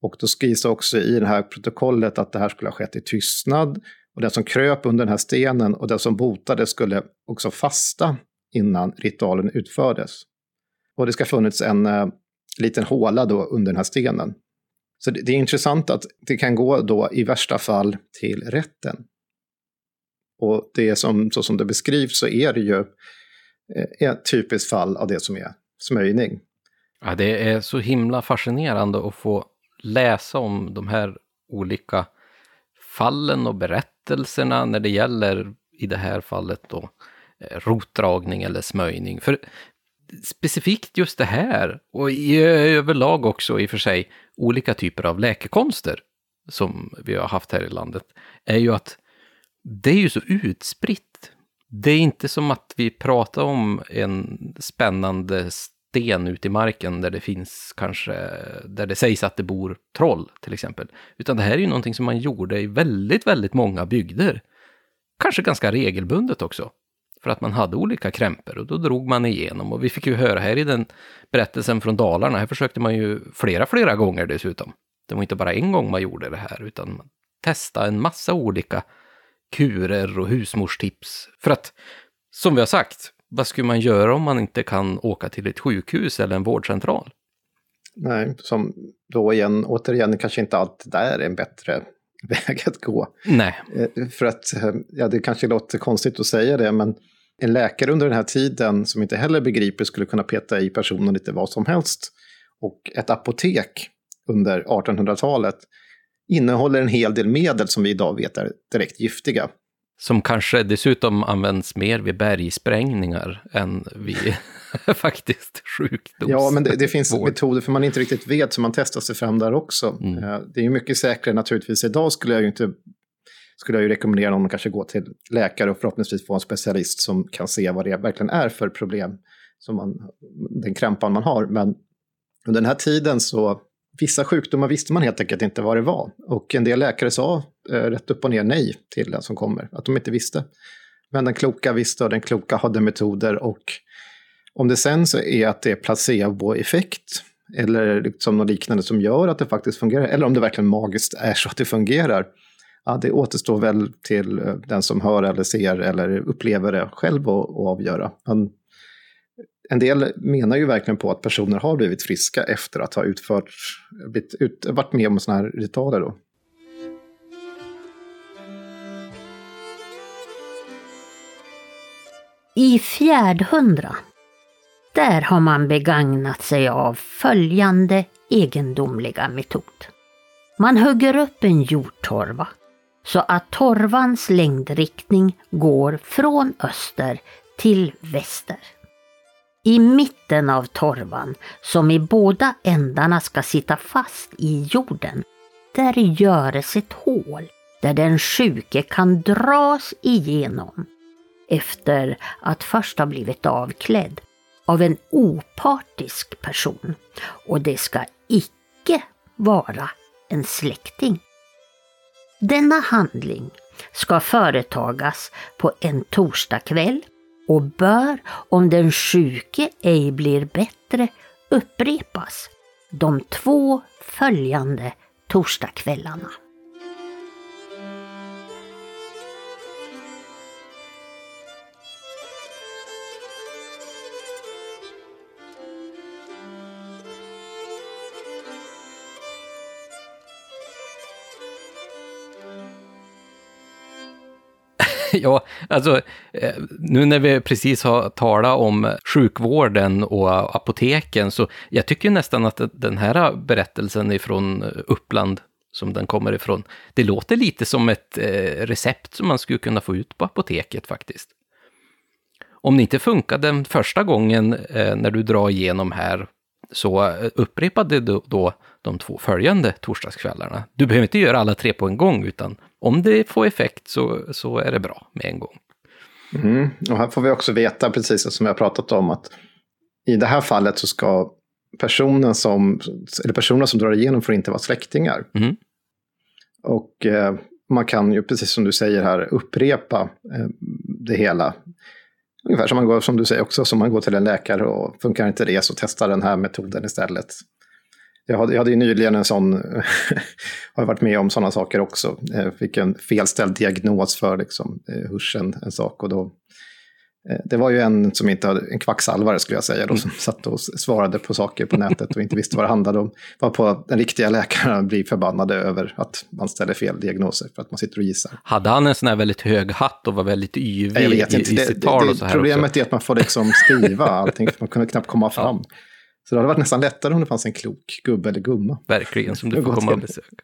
Och då skrivs också i det här protokollet att det här skulle ha skett i tystnad. Och den som kröp under den här stenen och den som botade skulle också fasta innan ritualen utfördes. Och det ska ha funnits en eh, liten håla då under den här stenen. Så det, det, är intressant att det kan gå då i värsta fall till rätten. Och det som, så som det beskrivs så är det ju eh, ett typiskt fall av det som är smöjning. Ja, det är så himla fascinerande att få läsa om de här olika fallen och berättelserna när det gäller, i det här fallet då, eh, rotdragning eller smöjning. För specifikt just det här, och i överlag också i och för sig, olika typer av läkekonster som vi har haft här i landet, är ju att det är ju så utspritt. det är inte som att vi pratar om en spännande sten ut i marken där det finns kanske, där det sägs att det bor troll till exempel. Utan det här är ju någonting som man gjorde i väldigt, väldigt många bygder. Kanske ganska regelbundet också. För att man hade olika krämpor och då drog man igenom. Och vi fick ju höra här i den berättelsen från Dalarna, här försökte man ju flera, flera gånger dessutom. Det var inte bara en gång man gjorde det här, utan man testade en massa olika kurer och husmorstips. För att, som vi har sagt, vad skulle man göra om man inte kan åka till ett sjukhus eller en vårdcentral? Nej, som då igen, återigen, kanske inte allt där är en bättre väg att gå. Nej. Eh, för att, eh, ja det kanske låter konstigt att säga det, men en läkare under den här tiden som inte heller begriper skulle kunna peta i personen lite vad som helst. Och ett apotek under 1800-talet innehåller en hel del medel som vi idag vet är direkt giftiga. Som kanske dessutom används mer vid bergsprängningar än vid faktiskt sjukdoms... Ja, men det, det finns vård. metoder för man inte riktigt vet, så man testar sig fram där också. Mm. Eh, det är ju mycket säkrare naturligtvis. Idag skulle jag ju inte skulle jag ju rekommendera någon att kanske gå till läkare och förhoppningsvis få en specialist som kan se vad det verkligen är för problem, som man, den krämpan man har. Men under den här tiden så vissa sjukdomar visste man helt enkelt inte vad det var. Och en del läkare sa eh, rätt upp och ner nej till den som kommer, att de inte visste. Men den kloka visste och den kloka hade metoder och om det sen så är att det är placeboeffekt eller liksom något liknande som gör att det faktiskt fungerar, eller om det verkligen magiskt är så att det fungerar, ja, det återstår väl till eh, den som hör eller ser eller upplever det själv att avgöra. Men en del menar ju verkligen på att personer har blivit friska efter att ha utfört, ut, varit med om sådana här ritualer. Då. I fjärdhundra, där har man begagnat sig av följande egendomliga metod. Man hugger upp en jordtorva så att torvans längdriktning går från öster till väster. I mitten av torvan, som i båda ändarna ska sitta fast i jorden, där göres ett hål där den sjuke kan dras igenom efter att först ha blivit avklädd av en opartisk person. Och det ska icke vara en släkting. Denna handling ska företagas på en torsdagkväll och bör, om den sjuke ej blir bättre, upprepas de två följande torsdagskvällarna. ja, alltså eh, nu när vi precis har talat om sjukvården och apoteken, så jag tycker nästan att den här berättelsen ifrån eh, Uppland, som den kommer ifrån, det låter lite som ett eh, recept som man skulle kunna få ut på apoteket faktiskt. Om det inte funkade den första gången när du drar igenom här, så upprepade du då de två följande torsdagskvällarna. Du behöver inte göra alla tre på en gång, utan om det får effekt så, så är det bra med en gång. Mm. Och här får vi också veta, precis som vi har pratat om, att i det här fallet så ska personen som, eller personerna som drar igenom får inte vara släktingar. Mm. Och eh, man kan ju, precis som du säger här, upprepa eh, det hela. Ungefär som man går, som du säger också, som man går till en läkare och funkar inte det så testa den här metoden istället. Jag hade, jag hade ju nyligen en sån, har varit med om sådana saker också. Jag fick en felställd diagnos för liksom, eh, hörseln, en sak. Och då, eh, det var ju en som inte hade, en kvacksalvare skulle jag säga, då, som mm. satt och svarade på saker på nätet och inte visste vad det handlade om. Var på den riktiga läkaren blir förbannade över att man ställer fel diagnoser för att man sitter och gissar. Hade han en sån här väldigt hög hatt och var väldigt yvig i, i sitt tal och så här Problemet också? är att man får liksom skriva allting, för man kunde knappt komma fram. Ja. Så det hade varit nästan lättare om det fanns en klok gubbe eller gumma. Verkligen, som du får komma och besöka.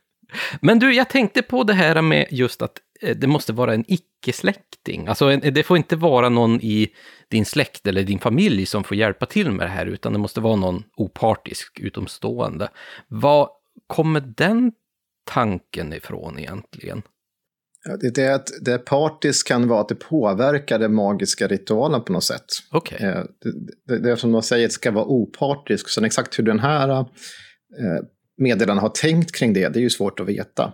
Men du, jag tänkte på det här med just att eh, det måste vara en icke-släkting. Alltså det får inte vara någon i din släkt eller din familj som får hjälpa till med det här, utan det måste vara någon opartisk, utomstående. Vad kommer den tanken ifrån egentligen? Det, det, att det partisk kan vara att det påverkar den magiska ritualen på något sätt. Okay. Eh, det, det, det, är som de säger, det ska vara opartisk. Sen exakt hur den här eh, meddelaren har tänkt kring det, det är ju svårt att veta.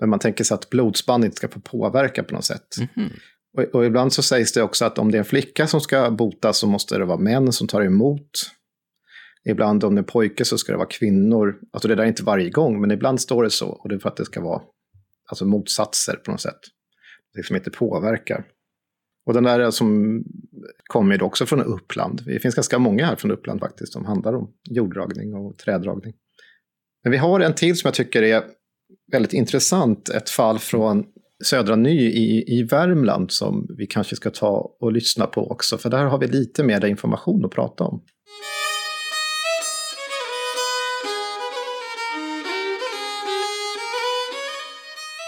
Men man tänker sig att blodsband inte ska få påverka på något sätt. Mm -hmm. och, och, ibland så sägs det också att om det är en flicka som ska botas så måste det vara män som tar emot. Ibland om det är pojke så ska det vara kvinnor. Alltså det där är inte varje gång, men ibland står det så. Och det är för att det ska vara alltså motsatser på något sätt. Det som inte påverkar. Och den där som kommer också från Uppland. Det finns ganska många här från Uppland faktiskt som handlar om jorddragning och trädragning. Men vi har en till som jag tycker är väldigt intressant. Ett fall från Södra Ny i, i Värmland som vi kanske ska ta och lyssna på också. För där har vi lite mer information att prata om.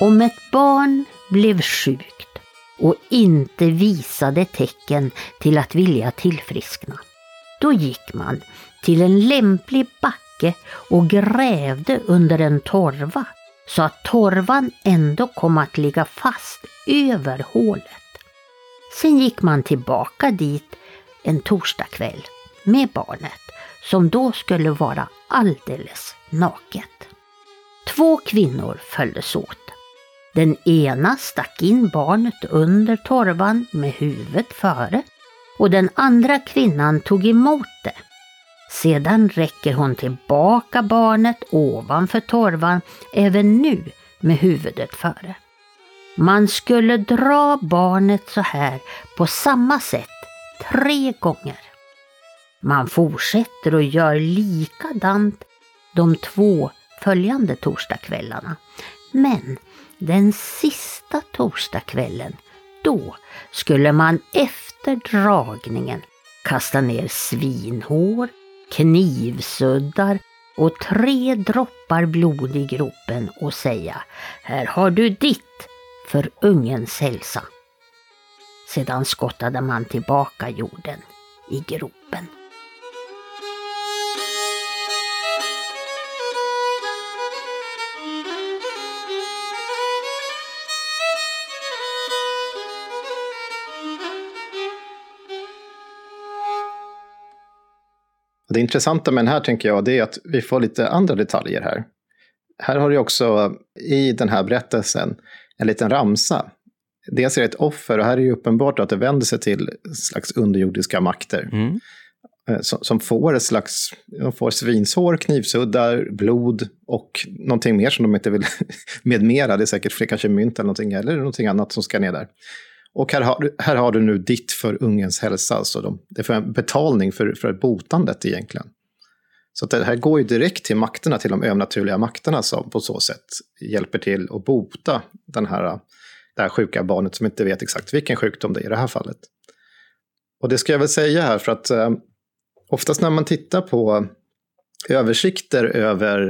Om ett barn blev sjukt och inte visade tecken till att vilja tillfriskna, då gick man till en lämplig backe och grävde under en torva så att torvan ändå kom att ligga fast över hålet. Sen gick man tillbaka dit en torsdagkväll med barnet som då skulle vara alldeles naket. Två kvinnor följdes åt. Den ena stack in barnet under torvan med huvudet före och den andra kvinnan tog emot det. Sedan räcker hon tillbaka barnet ovanför torvan, även nu med huvudet före. Man skulle dra barnet så här på samma sätt tre gånger. Man fortsätter och gör likadant de två följande torsdagskvällarna. Men den sista torsdagskvällen, då skulle man efter dragningen kasta ner svinhår, knivsuddar och tre droppar blod i gropen och säga Här har du ditt för ungens hälsa. Sedan skottade man tillbaka jorden i gropen. Det intressanta med den här tänker jag, det är att vi får lite andra detaljer här. Här har du också i den här berättelsen en liten ramsa. Dels är det ett offer och här är det uppenbart att det vänder sig till slags underjordiska makter. Mm. Eh, som, som, får ett slags, de får svinsår, knivsuddar, blod och någonting mer som de inte vill med mera. Det är säkert fler, kanske mynt eller någonting, eller någonting annat som ska ner där. Och här har, här har du nu ditt för ungens hälsa, alltså de, det är för en betalning för, för botandet egentligen. Så det här går ju direkt till makterna, till de övernaturliga makterna som på så sätt hjälper till att bota den här, det här sjuka barnet som inte vet exakt vilken sjukdom det är i det här fallet. Och det ska jag väl säga här för att eh, oftast när man tittar på översikter över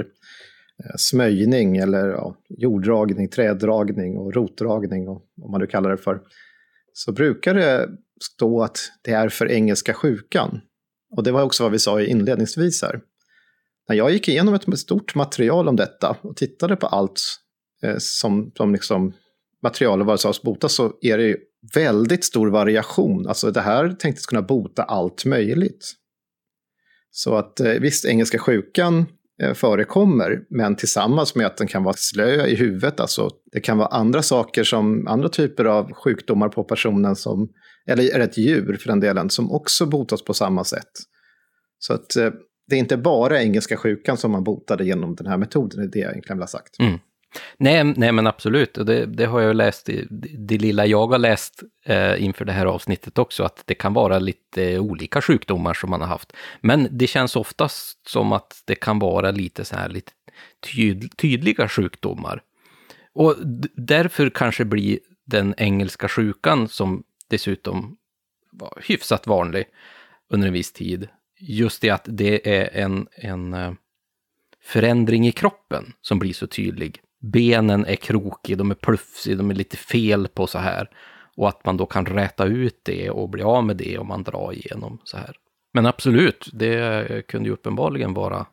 eh, smöjning eller ja, jorddragning, träddragning och rotdragning och vad man nu kallar det för så brukar det stå att det är för engelska sjukan. Och det var också vad vi sa inledningsvis här. När jag gick igenom ett stort material om detta och tittade på allt eh, som, som liksom material och vad det sades bota så är det ju väldigt stor variation. Alltså det här tänktes kunna bota allt möjligt. Så att eh, visst, engelska sjukan Eh, förekommer, men tillsammans med att den kan vara slö i huvudet. Alltså, det kan vara andra saker som andra typer av sjukdomar på personen, som, eller ett djur för den delen, som också botas på samma sätt. Så att eh, det är inte bara engelska sjukan som man botade genom den här metoden, det är det jag egentligen vill ha sagt. Mm. Nej, nej men absolut, och det, det har jag läst, det, det lilla jag har läst eh, inför det här avsnittet också, att det kan vara lite olika sjukdomar som man har haft. Men det känns oftast som att det kan vara lite så här lite tyd, tydliga sjukdomar. Och därför kanske blir den engelska sjukan, som dessutom var hyfsat vanlig under en viss tid, just det att det är en, en eh, förändring i kroppen som blir så tydlig benen är krokiga, de är plufsiga, de är lite fel på så här. Och att man då kan räta ut det och bli av med det om man drar igenom så här. Men absolut, det kunde ju uppenbarligen vara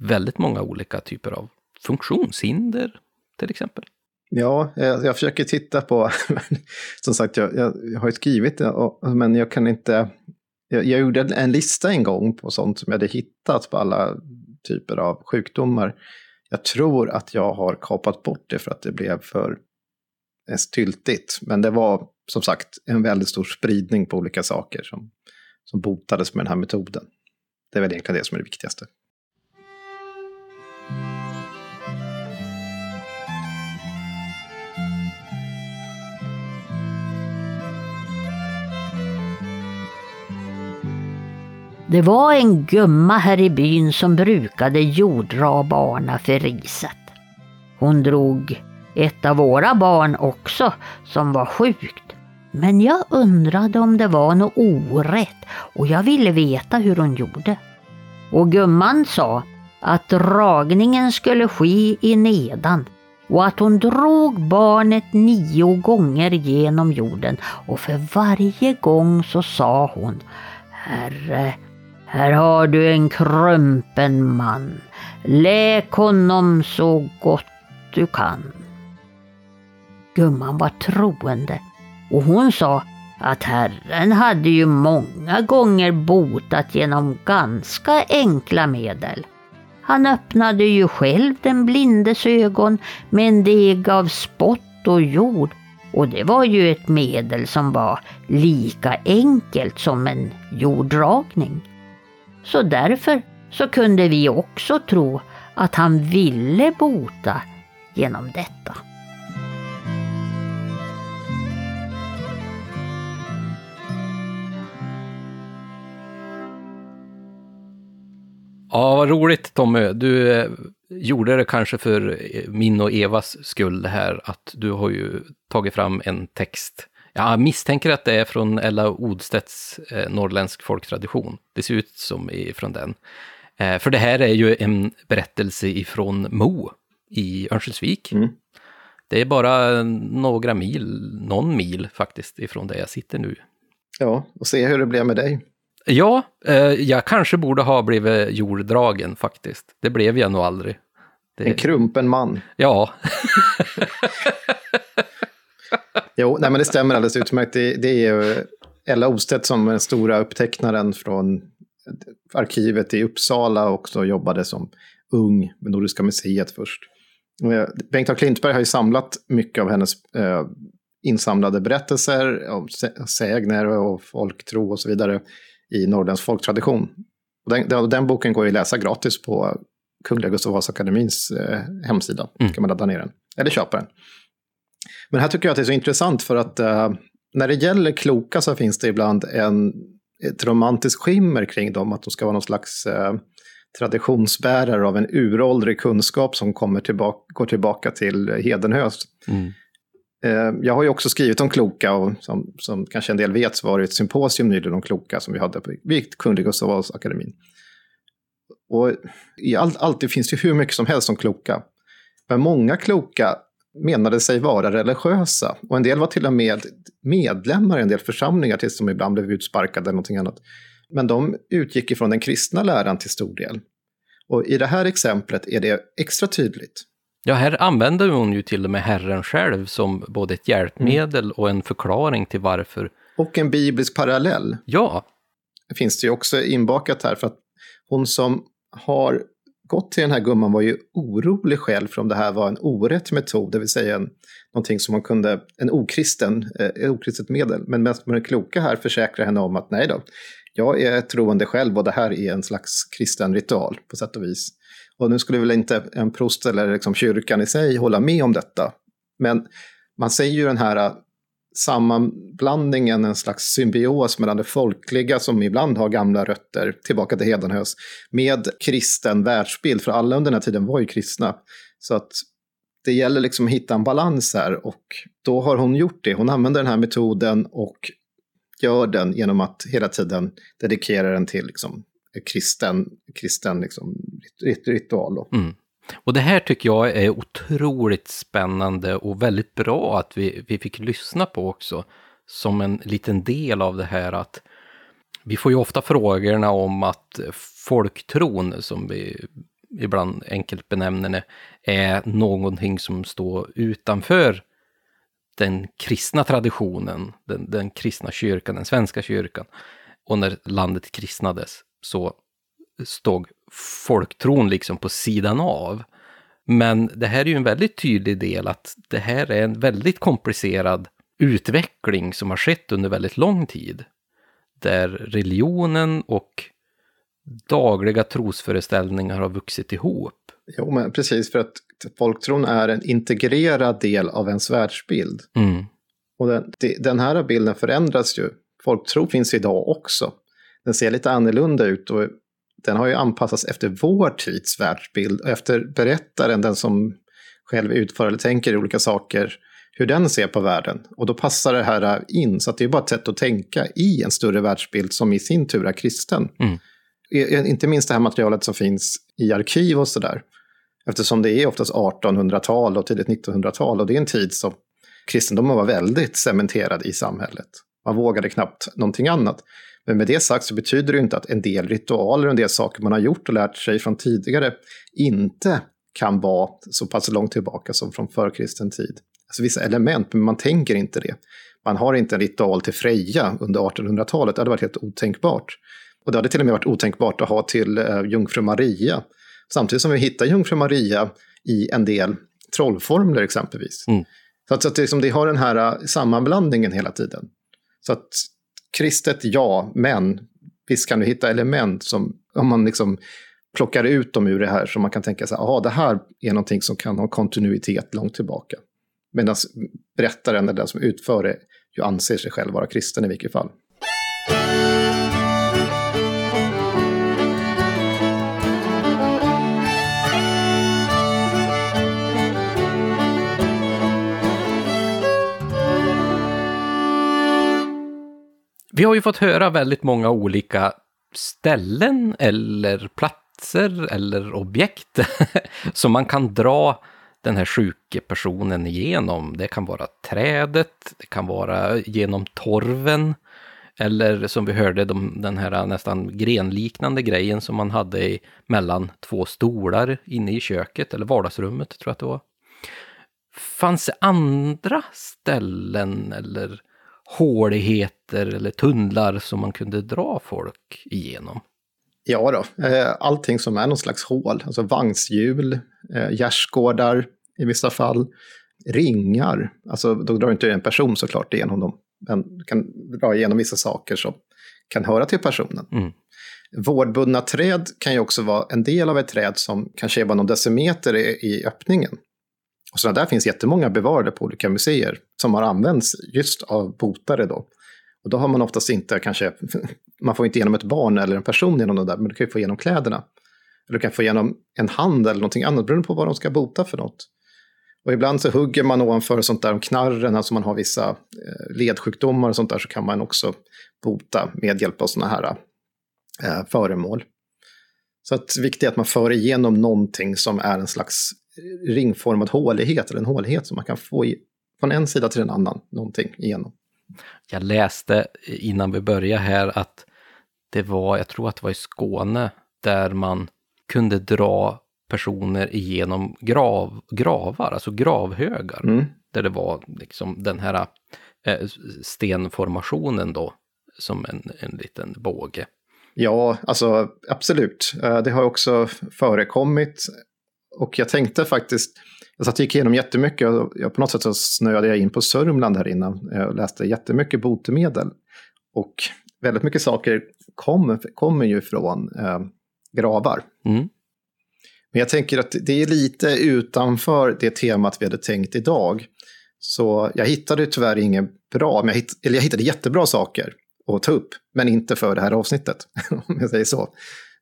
väldigt många olika typer av funktionshinder till exempel. Ja, jag, jag försöker titta på, som sagt jag, jag, har ju skrivit det, men jag kan inte, jag, jag, gjorde en lista en gång på sånt som jag hade hittat på alla typer av sjukdomar. Jag tror att jag har kapat bort det för att det blev för eh, styltigt. Men det var som sagt en väldigt stor spridning på olika saker som, som botades med den här metoden. Det är väl egentligen det som är det viktigaste. Det var en gumma här i byn som brukade jorddra barna för riset. Hon drog ett av våra barn också som var sjukt. Men jag undrade om det var något orätt och jag ville veta hur hon gjorde. Och gumman sa att dragningen skulle ske i nedan och att hon drog barnet nio gånger genom jorden och för varje gång så sa hon Herre, här har du en krumpen man. Läk honom så gott du kan. Gumman var troende och hon sa att Herren hade ju många gånger botat genom ganska enkla medel. Han öppnade ju själv den blindes ögon med en deg av spott och jord och det var ju ett medel som var lika enkelt som en jorddragning. Så därför så kunde vi också tro att han ville bota genom detta. Ja, vad roligt Tommy. Du eh, gjorde det kanske för eh, min och Evas skull det här att du har ju tagit fram en text. Jag misstänker att det är från Ella Odstedts eh, norrländsk folktradition. Det ser ut som från den. Eh, för det här är ju en berättelse ifrån Mo i Örnsköldsvik. Mm. Det är bara några mil, någon mil faktiskt, ifrån där jag sitter nu. Ja, och se hur det blev med dig. Ja, eh, jag kanske borde ha blivit jorddragen faktiskt. Det blev jag nog aldrig. Det... En krumpen man. Ja. jo, nej men det stämmer alldeles utmärkt. Det, det är Ella Ostedt som är den stora upptecknaren från arkivet i Uppsala och så jobbade som ung med Nordiska museet först. Eh, Bengt af Klintberg har ju samlat mycket av hennes eh, insamlade berättelser om sägner och folktro och så vidare i norrländsk folktradition. Och den, den, boken går ju att läsa gratis på Kungliga Gustav Vasa-akademins eh, hemsida. Mm. kan man ladda ner den, eller köpa den. Men här tycker jag att det är så intressant för att eh, när det gäller kloka så finns det ibland en, ett romantiskt skimmer kring dem, att de ska vara någon slags eh, traditionsbärare av en uråldrig kunskap som kommer tillbaka, går tillbaka till Hedenhös. Mm. Eh, jag har ju också skrivit om kloka och som, som kanske en del vet så var det ett symposium nyligen om kloka som vi hade på Kungliga Gustav Vasa akademin. Och i allt, alltid finns det hur mycket som helst om kloka. Men många kloka menade sig vara religiösa. Och en del var till och med medlemmar i en del församlingar tills de ibland blev utsparkade eller någonting annat. Men de utgick ifrån den kristna läran till stor del. Och i det här exemplet är det extra tydligt. Ja, här använder hon ju till och med Herren själv som både ett hjälpmedel mm. och en förklaring till varför. Och en biblisk parallell. Ja. Det finns det ju också inbakat här för att hon som har gått till den här gumman var ju orolig själv för om det här var en orätt metod, det vill säga en, någonting som man kunde, en okristen, eh, okristet medel. Men medan med den kloka här försäkrar henne om att nej då, jag är troende själv och det här är en slags kristen ritual på sätt och vis. Och nu skulle väl inte en prost eller liksom kyrkan i sig hålla med om detta. Men man säger ju den här sammanblandningen, en slags symbios mellan det folkliga som ibland har gamla rötter, tillbaka till Hedenhös, med kristen världsbild, för alla under den här tiden var ju kristna. Så att det gäller liksom att hitta en balans här och då har hon gjort det. Hon använder den här metoden och gör den genom att hela tiden dedikera den till liksom kristen, kristen liksom, ritual. Mm. Och det här tycker jag är otroligt spännande och väldigt bra att vi, vi fick lyssna på också. Som en liten del av det här att vi får ju ofta frågorna om att folktron som vi ibland enkelt benämner det, är någonting som står utanför den kristna traditionen, den, den kristna kyrkan, den svenska kyrkan. Och när landet kristnades så stod folktron liksom på sidan av. Men det här är ju en väldigt tydlig del att det här är en väldigt komplicerad utveckling som har skett under väldigt lång tid. Där religionen och dagliga trosföreställningar har vuxit ihop. Jo, men precis, för att folktron är en integrerad del av ens världsbild. Mm. Och den, den här bilden förändras ju. Folktro finns idag också. Den ser lite annorlunda ut och den har ju anpassats efter vår tids världsbild och efter berättaren, den som själv utför eller tänker olika saker, hur den ser på världen. Och då passar det här in, så att det är bara ett sätt att tänka i en större världsbild som i sin tur är kristen. Mm. Inte minst det här materialet som finns i arkiv och sådär. Eftersom det är oftast 1800-tal och tidigt 1900-tal och det är en tid som kristendomen var väldigt cementerad i samhället. Man vågade knappt någonting annat. Men med det sagt så betyder det inte att en del ritualer och en del saker man har gjort och lärt sig från tidigare inte kan vara så pass långt tillbaka som från förkristen tid. Alltså vissa element, men man tänker inte det. Man har inte en ritual till Freja under 1800-talet, det hade varit helt otänkbart. Och det hade till och med varit otänkbart att ha till uh, Jungfru Maria. Samtidigt som vi hittar Jungfru Maria i en del trollformler exempelvis. Mm. Så att, så att det, liksom, det har den här uh, sammanblandningen hela tiden. Så att kristet, ja, men visst kan du hitta element som, om man liksom plockar ut dem ur det här, som man kan tänka sig, ja, det här är någonting som kan ha kontinuitet långt tillbaka. Medan berättaren, eller den som utför det, ju anser sig själv vara kristen i vilket fall. Vi har ju fått höra väldigt många olika ställen eller platser eller objekt som man kan dra den här sjuke personen igenom. Det kan vara trädet, det kan vara genom torven, eller som vi hörde de, den här nästan grenliknande grejen som man hade i, mellan två stolar inne i köket, eller vardagsrummet tror jag att det var. Fanns det andra ställen eller håligheter eller tunnlar som man kunde dra folk igenom? Ja då, allting som är någon slags hål, alltså vagnshjul, gärdsgårdar i vissa fall, ringar, alltså då drar inte en person såklart igenom dem, men du kan dra igenom vissa saker som kan höra till personen. Mm. Vårdbundna träd kan ju också vara en del av ett träd som kanske är bara någon decimeter i, i öppningen. Och sådana där finns jättemånga bevarade på olika museer som har använts just av botare då. Och då har man oftast inte kanske, man får inte igenom ett barn eller en person genom det där, men du kan ju få igenom kläderna. Eller du kan få igenom en hand eller någonting annat, beroende på vad de ska bota för något. Och ibland så hugger man ovanför sånt där om knarren, alltså man har vissa eh, ledsjukdomar och sånt där, så kan man också bota med hjälp av sådana här eh, föremål. Så att det viktiga är att man för igenom någonting som är en slags ringformad hålighet, eller en hålighet som man kan få i, från en sida till en annan, någonting igenom. Jag läste innan vi började här att det var, jag tror att det var i Skåne, där man kunde dra personer igenom grav, gravar, alltså gravhögar. Mm. Där det var liksom den här eh, stenformationen då, som en, en liten båge. Ja, alltså absolut. Det har också förekommit. Och jag tänkte faktiskt, jag satt och gick igenom jättemycket, jag, på något sätt så snöade jag in på Sörmland här innan. Jag läste jättemycket botemedel. Och väldigt mycket saker kommer, kommer ju från eh, gravar. Mm. Men jag tänker att det är lite utanför det temat vi hade tänkt idag. Så jag hittade tyvärr inget bra, men jag hittade, eller jag hittade jättebra saker att ta upp, men inte för det här avsnittet, om jag säger så.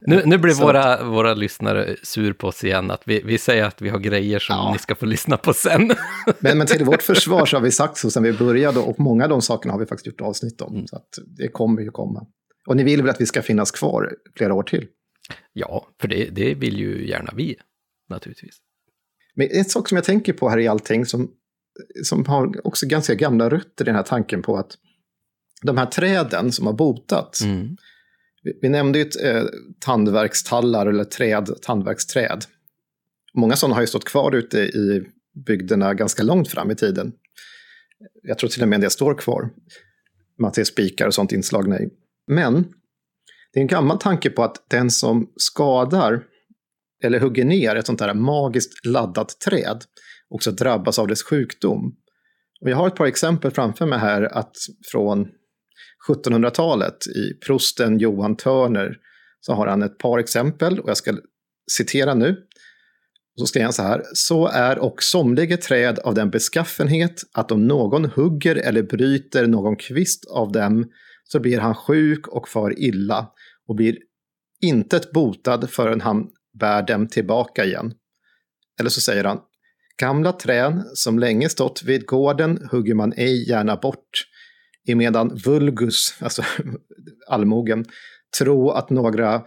Nu, nu blir våra, våra lyssnare sur på oss igen, att vi, vi säger att vi har grejer som Ja. ni ska få lyssna på sen. Men, men till vårt försvar så har vi sagt så sedan vi började och många av de sakerna har vi faktiskt gjort avsnitt om. Mm. Så att det kommer ju komma. Och ni vill väl att vi ska finnas kvar flera år till? ja, för det, det vill ju gärna vi, naturligtvis. Men en sak som jag tänker på här i allting som, som har också ganska gamla rötter i den här tanken på att de här träden som har botats, Mm. Vi, nämnde ju ett, eh, tandverkstallar eller träd, tandverksträd. Många sådana har ju stått kvar ute i bygderna ganska långt fram i tiden. Jag tror till och med det står kvar. Man ser spikar och sånt inslagna i. Men det är en gammal tanke på att den som skadar eller hugger ner ett sånt här magiskt laddat träd också drabbas av dess sjukdom. Och jag har ett par exempel framför mig här att från 1700-talet i prosten Johan Törner så har han ett par exempel och jag ska citera nu. Och så skriver han så här. Så är och somliga träd av den beskaffenhet att om någon hugger eller bryter någon kvist av dem så blir han sjuk och far illa och blir intet botad förrän han bär dem tillbaka igen. Eller så säger han, gamla träd som länge stått vid gården hugger man ej gärna bort, emedan vulgus, alltså allmogen, tro att några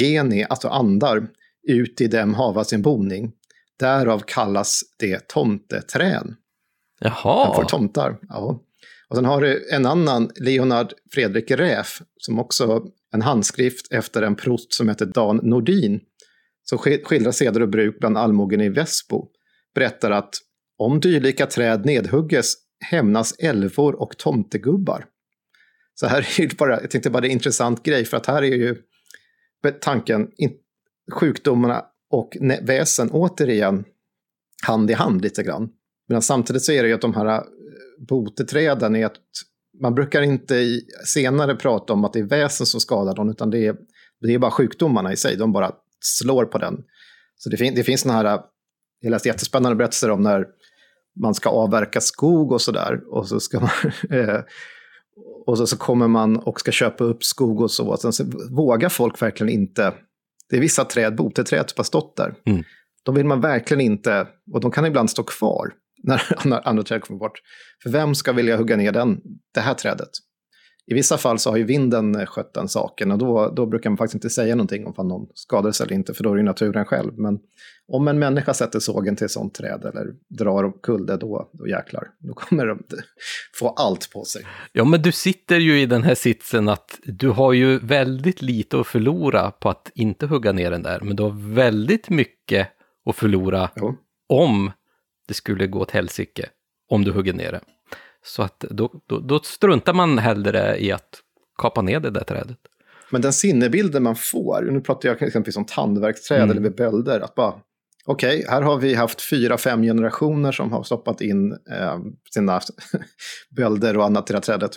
geni, alltså andar, ut i dem hava sin boning. Därav kallas det tomteträn. Jaha. Man får tomtar. Ja. Och sen har du en annan, Leonard Fredrik Räf, som också en handskrift efter en prost som heter Dan Nordin, som skildrar seder och bruk bland allmogen i Väsbo, berättar att om dylika träd nedhugges hämnas älvor och tomtegubbar. Så här är det bara, jag tänkte bara det är en intressant grej, för att här är ju tanken, in, sjukdomarna och väsen återigen hand i hand lite grann. Men samtidigt så är det ju att de här eh, boteträden är att man brukar inte senare prata om att det är väsen som skadar någon, utan det är, det är bara sjukdomarna i sig, de bara slår på den. Så det, fin det finns sådana här, eh, jag läste jättespännande berättelser om när man ska avverka skog och sådär, och så ska man eh, och så, så kommer man och ska köpa upp skog och så, sen så vågar folk verkligen inte det är vissa träd, boteträd som har stått där. Mm. De vill man verkligen inte, och de kan ibland stå kvar när andra träd kommer bort. För vem ska vilja hugga ner den, det här trädet? I vissa fall så har ju vinden skött den saken och då, då brukar man faktiskt inte säga någonting om någon skadades eller inte, för då är det naturen själv. Men om en människa sätter sågen till ett sånt träd eller drar omkull det, då, då jäklar, då kommer de få allt på sig. Ja, men du sitter ju i den här sitsen att du har ju väldigt lite att förlora på att inte hugga ner den där, men du har väldigt mycket att förlora jo. om det skulle gå åt helsike, om du hugger ner det. Så att då, då, då struntar man hellre i att kapa ner det där trädet. Men den sinnebilden man får, nu pratar jag exempelvis om tandverksträd mm. eller med bölder, att bara okej, okay, här har vi haft fyra, fem generationer som har stoppat in eh, sina bölder och annat i det här trädet.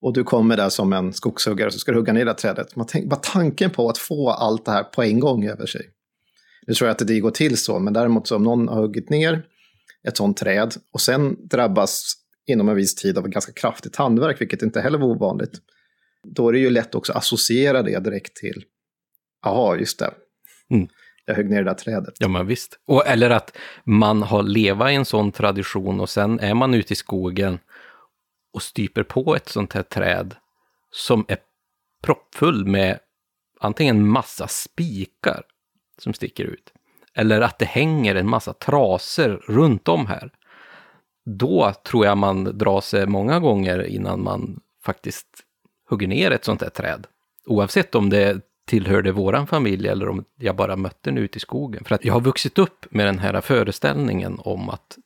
Och du kommer där som en skogshuggare och så ska du hugga ner det här trädet. Man tänk, bara tanken på att få allt det här på en gång över sig. Nu tror jag att det går till så, men däremot så om någon har huggit ner ett sånt träd och sen drabbas inom en viss tid av ett ganska kraftigt handverk, vilket inte heller var ovanligt, då är det ju lätt också att associera det direkt till, jaha, just det, mm. jag högg ner det där trädet. Ja, men visst. Och, eller att man har levat i en sån tradition och sen är man ute i skogen och styper på ett sånt här träd som är proppfull med antingen massa spikar som sticker ut, eller att det hänger en massa traser runt om här, då tror jag man drar sig många gånger innan man faktiskt hugger ner ett sånt här träd. Oavsett om det tillhörde våran familj eller om jag bara mötte den ute i skogen. För att jag har vuxit upp med den här föreställningen om att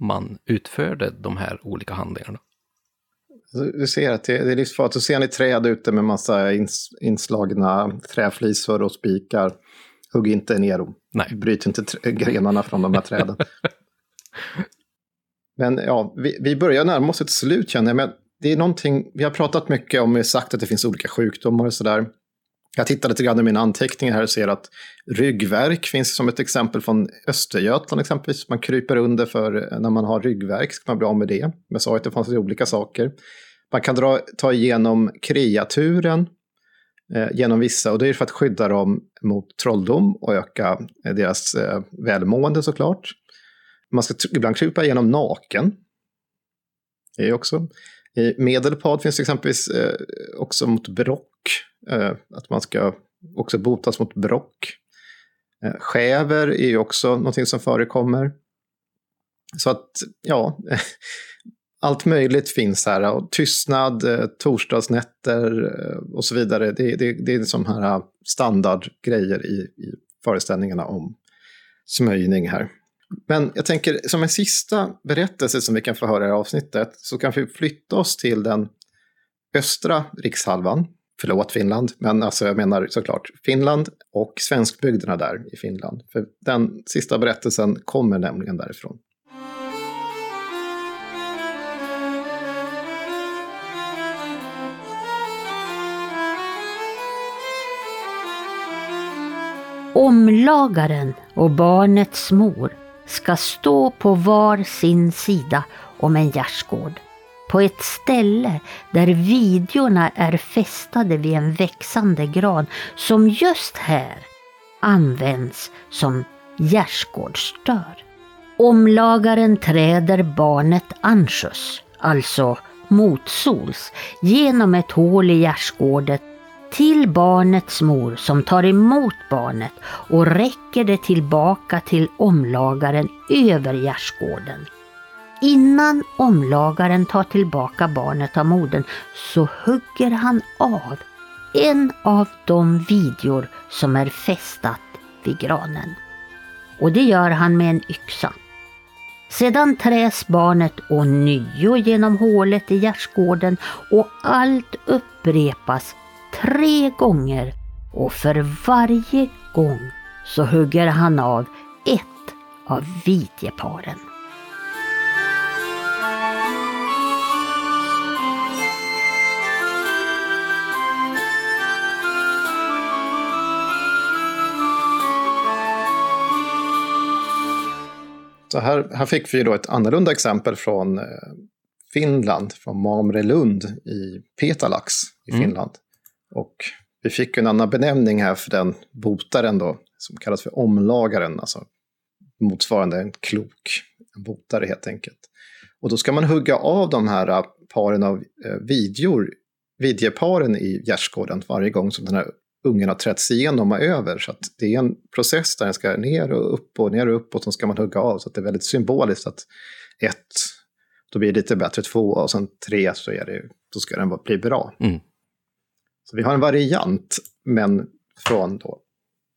man utförde de här olika handlingarna. Du ser att det är livsfarligt. Så ser ni träd ute med massa inslagna träflisor och spikar. Hugg inte ner dem. Nej. Bryt inte grenarna från de här träden. Men ja, vi, vi börjar närma oss ett slut känner jag. Men det är någonting, vi har pratat mycket om, vi har sagt att det finns olika sjukdomar och sådär. Jag tittade lite grann i mina anteckningar här och ser att ryggverk finns som ett exempel från Östergötland exempelvis. Man kryper under för när man har ryggverk, ska man bli av med det. Men sa att det fanns olika saker. Man kan dra, ta igenom kreaturen, Eh, genom vissa och det är för att skydda dem mot trolldom och öka eh, deras eh, välmående såklart. Man ska ibland krypa igenom naken. Det är också. I Medelpad finns det exempelvis också mot brock. Att man ska också botas mot brock. Skäver är ju också någonting som förekommer. Så att, ja, allt möjligt finns här. Och tystnad, eh, torsdagsnätter eh, och så vidare. Det, det, det är som här eh, standardgrejer i, i föreställningarna om smöjning här. Men jag tänker, som en sista berättelse som vi kan få höra i det här avsnittet, så kan vi flytta oss till den östra rikshalvan. Förlåt Finland, men alltså jag menar såklart Finland och svenskbygderna där i Finland. För den sista berättelsen kommer nämligen därifrån. Omlagaren och barnets mor ska stå på var sin sida om en gärdsgård. På ett ställe där videorna är fästade vid en växande gran som just här används som gärdsgårdsdörr. Omlagaren träder barnet Anschus, alltså motsols, genom ett hål i gärdsgården till barnets mor som tar emot barnet och räcker det tillbaka till omlagaren över gärdsgården. Innan omlagaren tar tillbaka barnet av modern så hugger han av en av de videor som är fästat vid granen. Och det gör han med en yxa. Sedan träs barnet ånyo genom hålet i gärdsgården och allt upprepas tre gånger och för varje gång så hugger han av ett av vidjeparen. Så här, här fick vi då ett annorlunda exempel från eh, Finland, från Mamrelund i Petalax i mm. Och vi fick en annan benämning här för den botaren då, som kallas för omlagaren, alltså motsvarande en klok, en botare helt enkelt. Och då ska man hugga av de här äh, paren av äh, vidjor, vidjeparen i gärdsgården varje gång som den här ungen har trätts igenom och över. Så att det är en process där den ska ner och upp och ner och upp och så ska man hugga av. Så att det är väldigt symboliskt att ett, då blir det lite bättre, två och sen tre så är det, då ska den bli bra. Mm. Så vi har en variant, men från då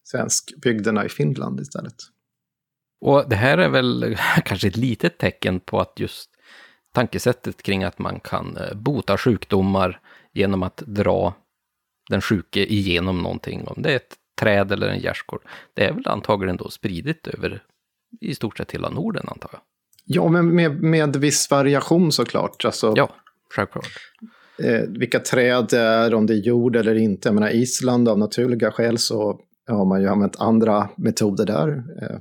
svenskbygderna i Finland istället. Och det här är väl kanske ett litet tecken på att just tankesättet kring att man kan eh, bota sjukdomar genom att dra den sjuke igenom någonting, om det är ett träd eller en gärdsgård, det är väl antagligen då spridit över i stort sett hela Norden, antar jag. Ja, men med, med viss variation såklart. Alltså, ja, självklart eh, vilka träd det är, om det är jord eller inte. Jag menar Island av naturliga skäl så har man ju använt andra metoder där. Eh,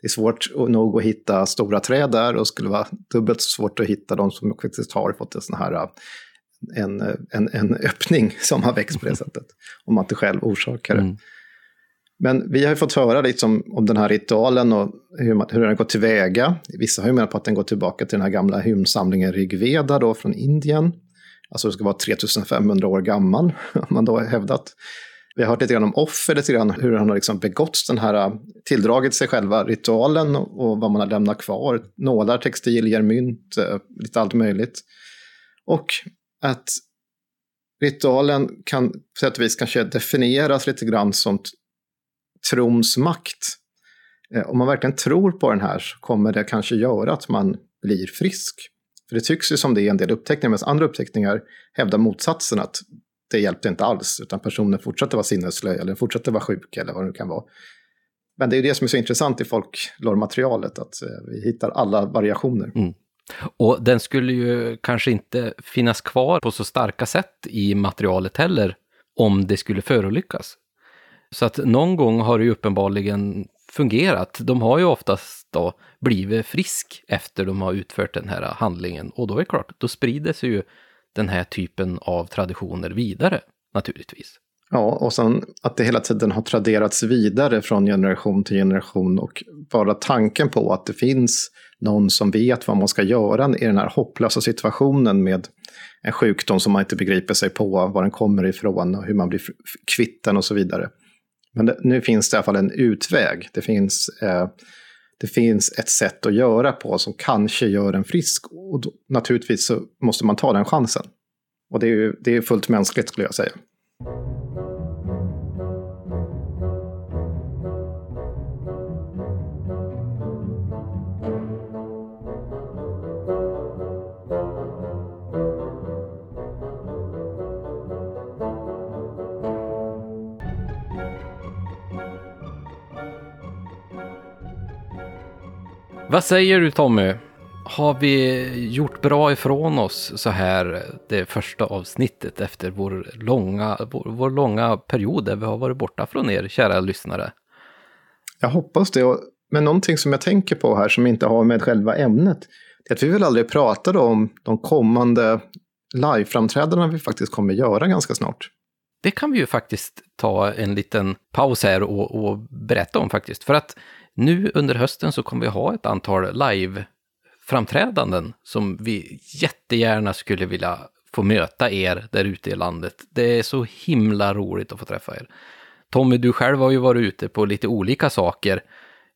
det är svårt nog att hitta stora träd där och skulle vara dubbelt så svårt att hitta de som faktiskt har fått en sån här en, en, en öppning som har växt på det sättet. Om man inte själv orsakar det. Mm. Men vi har ju fått höra liksom om den här ritualen och hur, man, hur den går tillväga. Vissa har ju menat på att den går tillbaka till den här gamla hymnsamlingen Rigveda då från Indien. Alltså det ska vara 3500 år gammal, har man då hävdat. Vi har hört lite grann om offer, lite grann hur han har liksom begått den här, tilldragit sig själva ritualen och vad man har lämnat kvar. Nålar, textilier, mynt, eh, lite allt möjligt. Och att ritualen kan på sätt och vis kanske definieras lite grann som trons makt. Eh, om man verkligen tror på den här så kommer det kanske göra att man blir frisk. För det tycks ju som det är en del uppteckningar, medan andra uppteckningar hävdar motsatsen att det hjälpte inte alls, utan personen fortsatte vara sinnesslö eller fortsatte vara sjuk eller vad det nu kan vara. Men det är ju det som är så intressant i folklormaterialet, att eh, vi hittar alla variationer. Mm. Och den skulle ju kanske inte finnas kvar på så starka sätt i materialet heller, om det skulle förolyckas. Så att någon gång har det ju uppenbarligen fungerat. De har ju oftast då blivit frisk efter de har utfört den här handlingen och då är det klart, då sprider sig ju den här typen av traditioner vidare naturligtvis. Ja, och sen att det hela tiden har traderats vidare från generation till generation och bara tanken på att det finns någon som vet vad man ska göra i den här hopplösa situationen med en sjukdom som man inte begriper sig på, var den kommer ifrån och hur man blir kvitt den och så vidare. Men det, nu finns det i alla fall en utväg. Det finns eh, det finns ett sätt att göra på som kanske gör en frisk. Och då, naturligtvis så måste man ta den chansen. Och det är, ju, det är fullt mänskligt skulle jag säga. Vad säger du Tommy? Har vi gjort bra ifrån oss så här det första avsnittet efter vår långa, vår, vår långa period där vi har varit borta från er, kära lyssnare? Jag hoppas det. Men någonting som jag tänker på här som inte har med själva ämnet, det är att vi väl aldrig pratade om de kommande liveframträdandena vi faktiskt kommer göra ganska snart. Det kan vi ju faktiskt ta en liten paus här och, och berätta om faktiskt. För att nu under hösten så kommer vi ha ett antal live-framträdanden som vi jättegärna skulle vilja få möta er där ute i landet. Det är så himla roligt att få träffa er. Tommy, du själv har ju varit ute på lite olika saker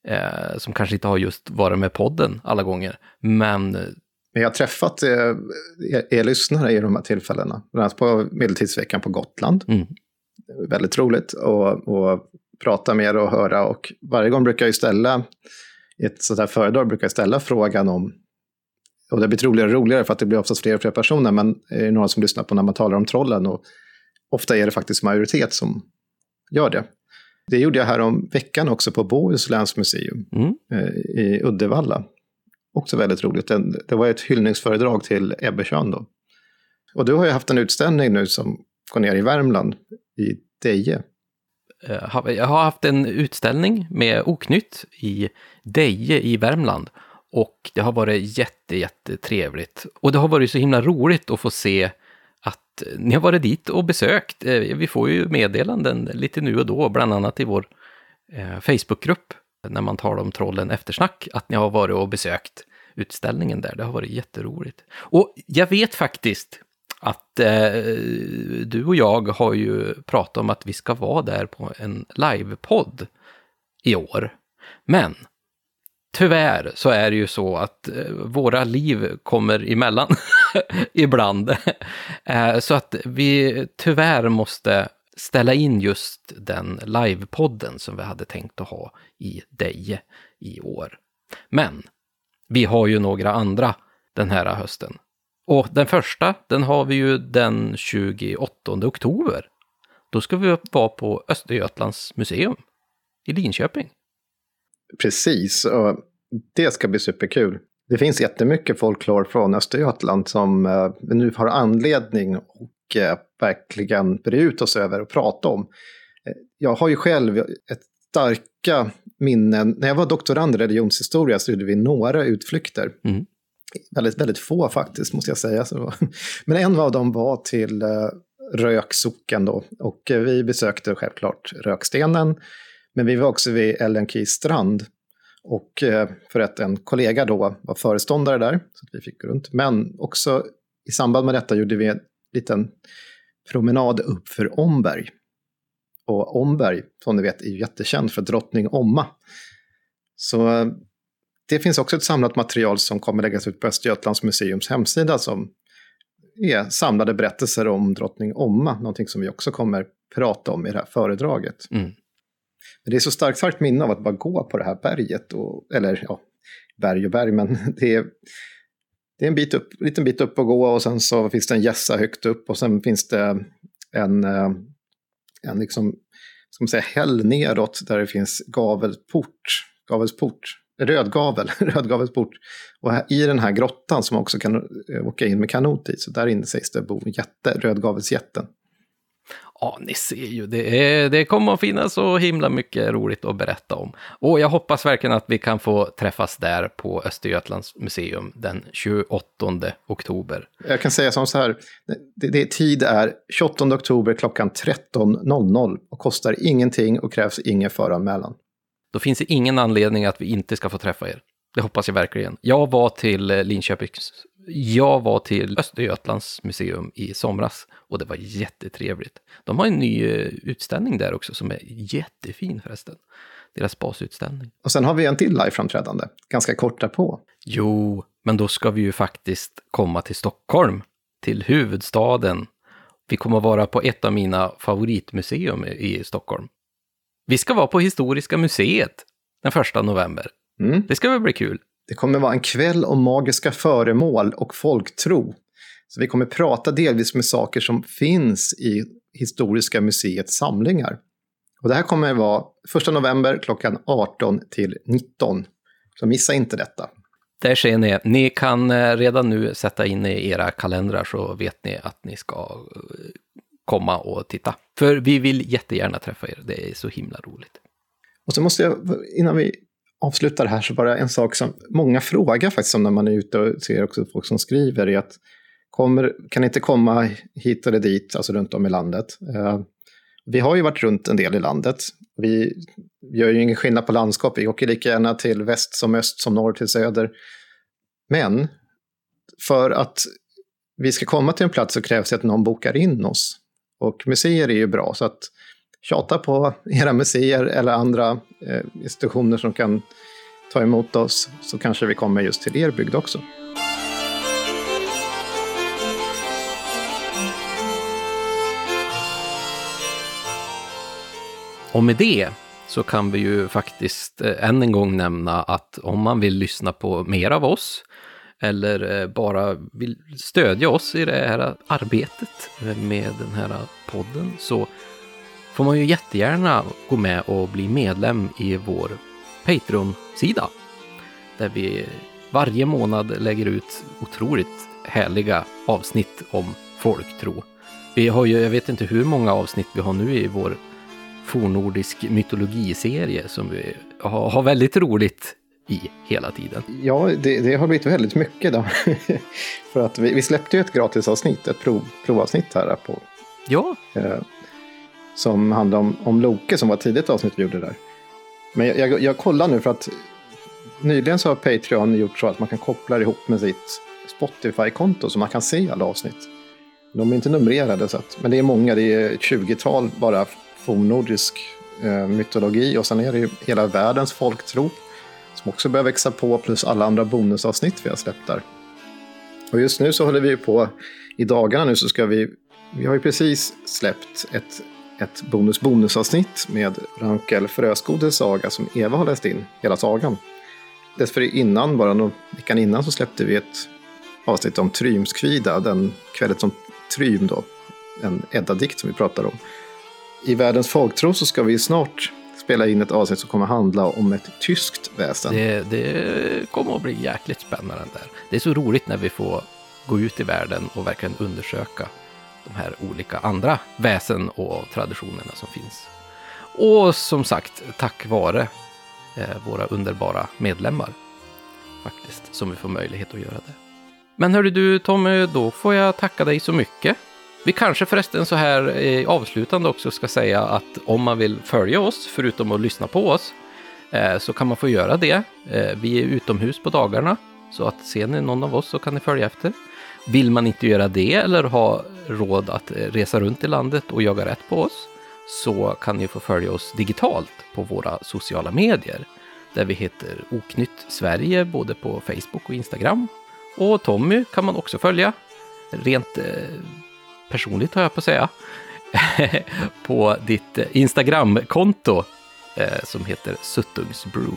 eh, som kanske inte har just varit med podden alla gånger, men men jag har träffat er, er lyssnare i de här tillfällena. Bland annat på Medeltidsveckan på Gotland. Mm. Väldigt roligt. Och, och prata med er och höra. Och varje gång brukar jag ställa, i ett sådant här föredrag brukar jag ställa frågan om, och det blir roligare och roligare för att det blir oftast fler och fler personer, men är det några som lyssnar på när man talar om trollen? Och ofta är det faktiskt majoritet som gör det. Det gjorde jag här om veckan också på Bohusläns museum mm. Eh, i Uddevalla. Också väldigt roligt. Det var ett hyllningsföredrag till Ebbe Schön då. Och du har ju haft en utställning nu som går ner i Värmland, i Deje. Eh, jag har haft en utställning med Oknytt i Deje i Värmland. Och det har varit jätte, jättetrevligt. Och det har varit så himla roligt att få se att eh, ni har varit dit och besökt. Eh, vi får ju meddelanden lite nu och då, bland annat i vår Facebookgrupp, när man talar om trollen eftersnack, att ni har varit och besökt utställningen där. Det har varit jätteroligt. Och jag vet faktiskt, att eh, du och jag har ju pratat om att vi ska vara där på en livepodd i år. Men tyvärr så är det ju så att eh, våra liv kommer emellan ibland. eh, så att vi tyvärr måste ställa in just den livepodden som vi hade tänkt att ha i Deje i år. Men vi har ju några andra den här hösten. Och den första, den har vi ju den 28 oktober. Då ska vi vara på Östergötlands museum i Linköping. Precis, och det ska bli superkul. Det finns jättemycket folklor från Östergötland som uh, nu har anledning och uh, verkligen bre ut oss över och prata om. Uh, jag har ju själv ett starka minnen. När jag var doktorand i religionshistoria så gjorde vi några utflykter. Mm väldigt, väldigt få faktiskt, måste jag säga. Men en av dem var till uh, Röksocken då. Och eh, vi besökte självklart Rökstenen. Men vi var också vid Ellen Key strand. Och eh, för att en kollega då var föreståndare där, så att vi fick gå runt. Men också i samband med detta gjorde vi en liten promenad upp för Omberg. Och Omberg, som ni vet, är ju jättekänd för drottning Omma. Så det finns också ett samlat material som kommer läggas ut på Östergötlands museums hemsida som är samlade berättelser om drottning Omma, någonting som vi också kommer prata om i det här föredraget. Mm. Men det är så starkt, starkt minne av att bara gå på det här berget, och, eller ja, berg och berg, men det är, det är en bit upp, liten bit upp att gå och sen så finns det en gässa högt upp och sen finns det en, eh, en liksom, ska man säga, häll neråt där det finns gavelport, gavelsport rödgavel, rödgavelsport. Och här, i den här grottan som man också kan eh, åka in med kanot i, så där inne sägs det bo jätte, rödgavelsjätten. Ja, ni ser ju, det, är, det kommer att finnas så himla mycket roligt att berätta om. Och jag hoppas verkligen att vi kan få träffas där på Östergötlands museum den 28 oktober. Jag kan säga som så här, det, det, tid är 28 oktober klockan 13.00 och kostar ingenting och krävs ingen föranmälan. Då finns det ingen anledning att vi inte ska få träffa er. Det hoppas jag verkligen. Jag var till eh, Linköpings Jag var till Östergötlands museum i somras och det var jättetrevligt. De har en ny eh, utställning där också som är jättefin förresten. Deras basutställning. Och sen har vi en till live-framträdande, ganska kort därpå. Jo, men då ska vi ju faktiskt komma till Stockholm, till huvudstaden. Vi kommer att vara på ett av mina favoritmuseum i Stockholm. Vi ska vara på Historiska museet den första november. Mm. Det ska väl bli kul? Det kommer vara en kväll om magiska föremål och folktro. Så vi kommer prata delvis med saker som finns i Historiska museets samlingar. Och det här kommer vara 1 november klockan 18 till 19. Så missa inte detta. Där ser ni, ni kan eh, redan nu sätta in i era kalendrar så vet ni att ni ska eh, komma och titta. För vi vill jättegärna träffa er, det är så himla roligt. Och så måste jag, innan vi avslutar här, så bara en sak som många frågar faktiskt om när man är ute och ser också folk som skriver, är att kommer, kan inte komma hit eller dit, alltså runt om i landet. Eh, vi har ju varit runt en del i landet. Vi gör ju ingen skillnad på landskap, vi åker lika gärna till väst som öst, som norr till söder. Men för att vi ska komma till en plats så krävs det att någon bokar in oss. Och museer är ju bra, så att tjata på era museer eller andra eh, institutioner som kan ta emot oss, så kanske vi kommer just till er bygd också. Och med det så kan vi ju faktiskt eh, än en gång nämna att om man vill lyssna på mer av oss eller eh, bara vill stödja oss i det här arbetet med den här podden så får man ju jättegärna gå med och bli medlem i vår Patreon-sida. Där vi varje månad lägger ut otroligt härliga avsnitt om folktro. Vi har ju, jag vet inte hur många avsnitt vi har nu i vår fornordisk mytologiserie som vi har, har väldigt roligt i hela tiden. Ja, det, det har blivit väldigt mycket då. För att vi, vi, släppte ju ett gratisavsnitt, ett prov, provavsnitt här på. Ja. Eh, som handlar om, om Loke som var ett tidigt avsnitt vi gjorde där. Men jag, jag, jag kollar nu för att nyligen så har Patreon gjort så att man kan koppla ihop med sitt Spotify-konto så man kan se alla avsnitt. De är inte numrerade, så att, men det är många, det är ett 20-tal bara fornnordisk eh, mytologi och sen är det ju hela världens folktro som också börjar växa på plus alla andra bonusavsnitt vi har släppt där. Och just nu så håller vi på, i dagarna nu så ska vi, vi har ju precis släppt ett, ett bonus-bonusavsnitt med Rankel Fröskodes saga som Eva har läst in, hela sagan. Dessförinnan, bara någon veckan innan, så släppte vi ett avsnitt om Trymskvida, den kvällen som Trym då, en Edda-dikt som vi pratar om i Världens folktro så ska vi snart spela in ett avsnitt som kommer handla om ett tyskt väsen. Det, det kommer att bli jäkligt spännande där. Det är så roligt när vi får gå ut i världen och verkligen undersöka de här olika andra väsen och traditionerna som finns. Och som sagt, tack vare eh, våra underbara medlemmar faktiskt, som vi får möjlighet att göra det. Men hörru du Tommy, då får jag tacka dig så mycket vi kanske förresten så här eh, avslutande också ska säga att om man vill följa oss, förutom att lyssna på oss, eh, så kan man få göra det. Eh, vi är utomhus på dagarna, så att ser ni någon av oss så kan ni följa efter. Vill man inte göra det eller ha råd att eh, resa runt i landet och jaga rätt på oss, så kan ni få följa oss digitalt på våra sociala medier. Där vi heter Oknytt Sverige både på Facebook och Instagram. Och Tommy kan man också följa. Rent eh, personligt har jag på att säga, på ditt Instagramkonto eh, som heter Suttungsbrew.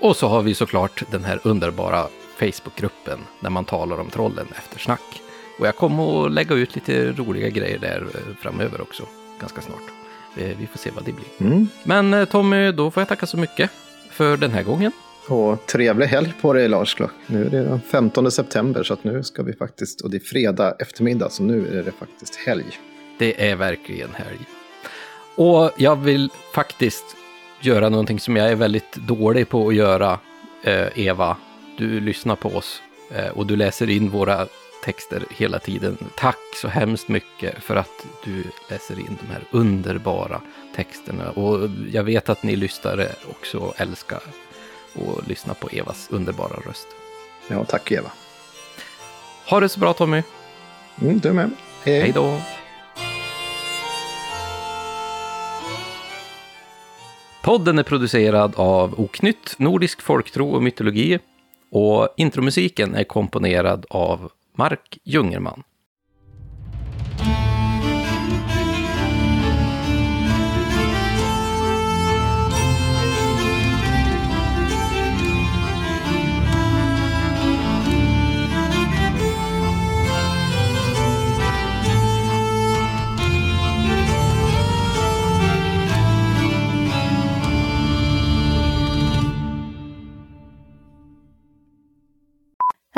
Och så har vi såklart den här underbara Facebookgruppen när man talar om trollen efter snack. Och jag kommer att lägga ut lite roliga grejer där eh, framöver också, ganska snart. Eh, vi får se vad det blir. Mm. Men Tommy, då får jag tacka så mycket för den här gången. Och trevlig helg på dig Lars. Nu är det den 15 september så att nu ska vi faktiskt, och det är fredag eftermiddag så nu är det faktiskt helg. Det är verkligen helg. Och jag vill faktiskt göra någonting som jag är väldigt dålig på att göra, eh, Eva. Du lyssnar på oss eh, och du läser in våra texter hela tiden. Tack så hemskt mycket för att du läser in de här underbara texterna. Och jag vet att ni lyssnare också älskar och lyssna på Evas underbara röst. Ja, tack Eva. Ha det så bra Tommy. Mm, du med. Hej, hej då. Podden är producerad av Oknytt, Nordisk folktro och mytologi och intromusiken är komponerad av Mark Jungerman.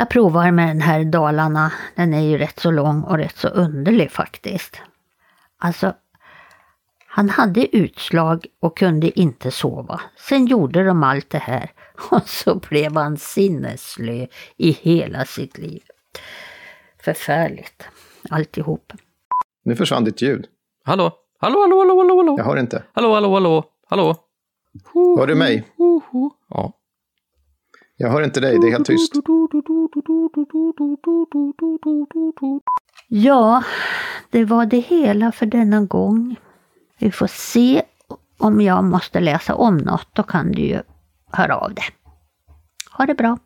Jag provar med den här Dalarna. Den är ju rätt så lång och rätt så underlig faktiskt. Alltså, han hade utslag och kunde inte sova. Sen gjorde de allt det här och så blev han sinnesslö i hela sitt liv. Förfärligt, alltihop. Nu försvann ditt ljud. Hallå? Hallå, hallå, hallå, hallå, hallå? Jag hör inte. Hallå, hallå, hallå, hallå? Hör du mig? Ja. Jag hör inte dig, det är helt tyst. Ja, det var det hela för denna gång. Vi får se om jag måste läsa om något, då kan du ju höra av dig. Ha det bra!